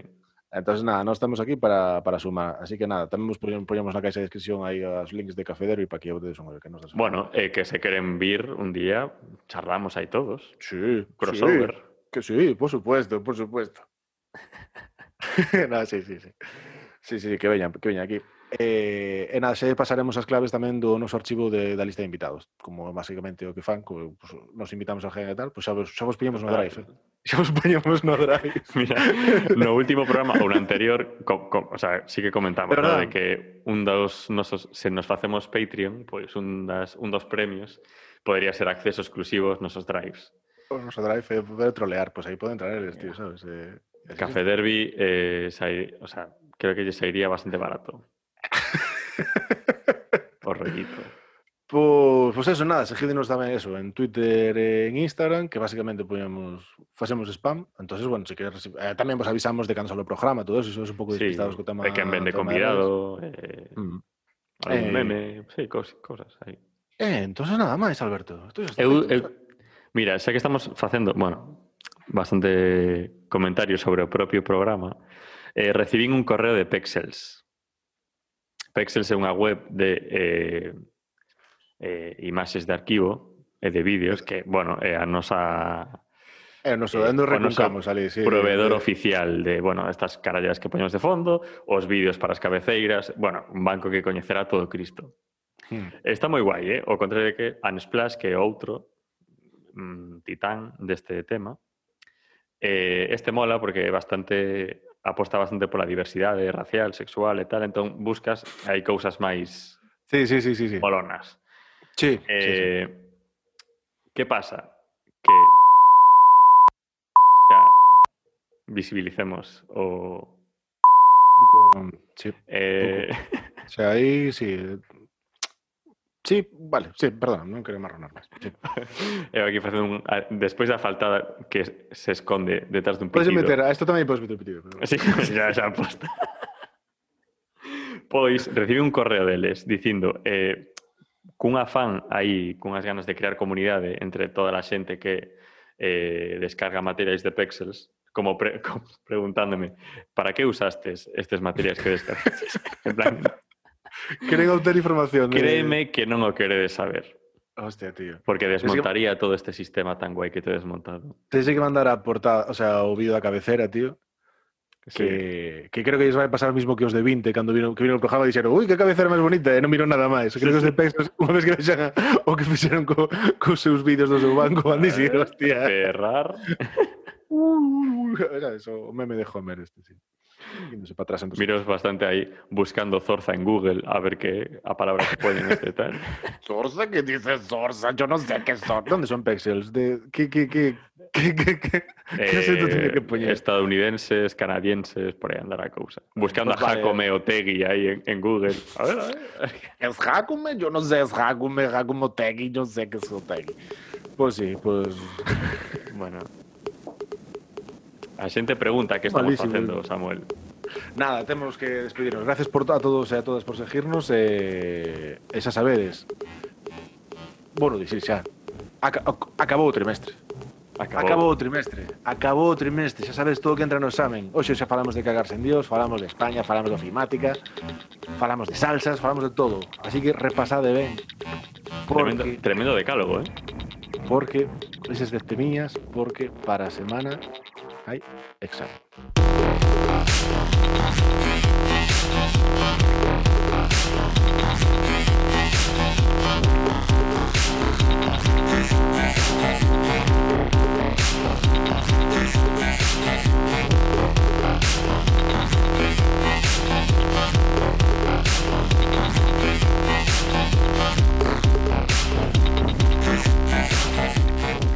Entonces, nada, no estamos aquí para, para sumar. Así que nada, tamén vos poñemos na caixa de descripción aí os links de Café Derby para que votedes un que nos das Bueno, eh, que se queren vir un día, charlamos ahí todos. Sí, Crossover. sí, que sí, por supuesto, por supuesto. no, sí, sí, sí. Sí, sí, que veñan, que veñan aquí. eh, e nada, xe pasaremos as claves tamén do noso archivo de, da lista de invitados, como basicamente o que fan, co, pues, nos invitamos a gente e tal, pues xa, vos, xa vos pillamos no drive. Eh? Xa vos poñemos no drive. Mira, no último programa, ou no anterior, co, co, o sea, sí que comentamos, ¿no? de que un dos nosos, se nos facemos Patreon, pois pues un, das, un dos premios podría ser acceso exclusivo aos nosos drives. O noso drive é poder trolear, pois pues aí poden traer tío, sabes? Eh, Café Derby, eh, sai, o sea, creo que lle sairía bastante barato. O rollito. Pois, pois eso, nada, seguídenos tamén eso, en Twitter e en Instagram, que basicamente poñemos, facemos spam, entonces bueno, se queres recibir, eh, tamén vos avisamos de cando sale o programa, todo eso, se sois un pouco Sí, despistados co tema. de quen vende convidado, eh, Mm. algún Eh, meme, sí, cos, cosas aí. Eh, entonces nada máis, Alberto. Esto ya está Eu, feito, eu, mira, xa que estamos facendo, bueno, bastante comentarios sobre o propio programa, eh, recibín un correo de Pexels. Pexels é unha web de eh, eh, imaxes de arquivo e de vídeos que, bueno, é a nosa É, eh, nos eh, onde recuncamos ali, sí. Proveedor eh, oficial de, bueno, estas carallas que poñemos de fondo, os vídeos para as cabeceiras, bueno, un banco que coñecerá todo Cristo. Hmm. Está moi guai, eh? O contrario de que Unsplash, que é outro mm, titán deste tema, eh, este mola porque é bastante aposta bastante pola diversidade racial, sexual e tal, entón buscas hai cousas máis Sí, sí, sí, sí. sí. molonas. Sí, sí, sí. Eh, Que pasa? Que xa visibilicemos o Con- sí. eh, O sea, aí sí. Sí, vale, sí, perdón, non quero marronar máis. Sí. Eu aquí facendo un... Despois da faltada que se esconde detrás dun pitido. Podes meter, a isto tamén podes meter pitido. Pero... Sí, xa, xa posta. pois recibe un correo deles dicindo eh, cun afán aí, cunhas ganas de crear comunidade entre toda a xente que eh, descarga materiais de pexels, como, pre, como preguntándome, para que usastes estes materiais que descargastes? en plan, Queren obter información. de- créeme que non o queredes saber, Hostia, tío. porque desmontaría todo este sistema tan guai que te he desmontado. Tens que mandar a portada, o sea, o vídeo da cabecera, tío. Sí. Que, que creo que lles vai pasar o mismo que os de 20 cando vino, que vino o programa e dixeron ui, que cabecera máis bonita, e non miro nada máis. Creo que os de unha vez que vexan o que fixeron co, co seus vídeos do seu banco, van dicir, hostia. Ferrar. Uh, era eso, o meme de Homer este, sí. Indo para atrás. Miros bastante ahí buscando Zorza en Google a ver qué a palabra que ponen este tal. Zorza, ¿qué dice Zorza? Yo no sé qué es Zorza. ¿Dónde son Pexels? De, ¿Qué, qué, qué, qué, qué, qué? ¿Qué acento tiene que? Eh, estadounidenses, canadienses, por ahí andará cousa. Buscando Pues a. Jacome Otegui ahí en, en Google. A ver, a ver. ¿Es Hakume? Yo no sé, es Hakume, Hakumo Tegi, yo sé que es Otegi. Pues sí, pues... Bueno. A xente pregunta que estamos Malísimo. facendo, Samuel. Nada, temos que despedirnos. Gracias por a todos e a todas por seguirnos e, e xa sabedes. Bueno, dicir xa. Aca acabou o trimestre. Acabou. Acabou o trimestre. Acabou o trimestre. Xa sabes todo que entra no examen. Hoxe xa falamos de cagarse en Dios, falamos de España, falamos de ofimática, falamos de salsas, falamos de todo. Así que repasade ben. Tremendo, Porque, tremendo decálogo, ¿eh? porque esas de porque para semana hay examen. Hey, hey, hey, hey.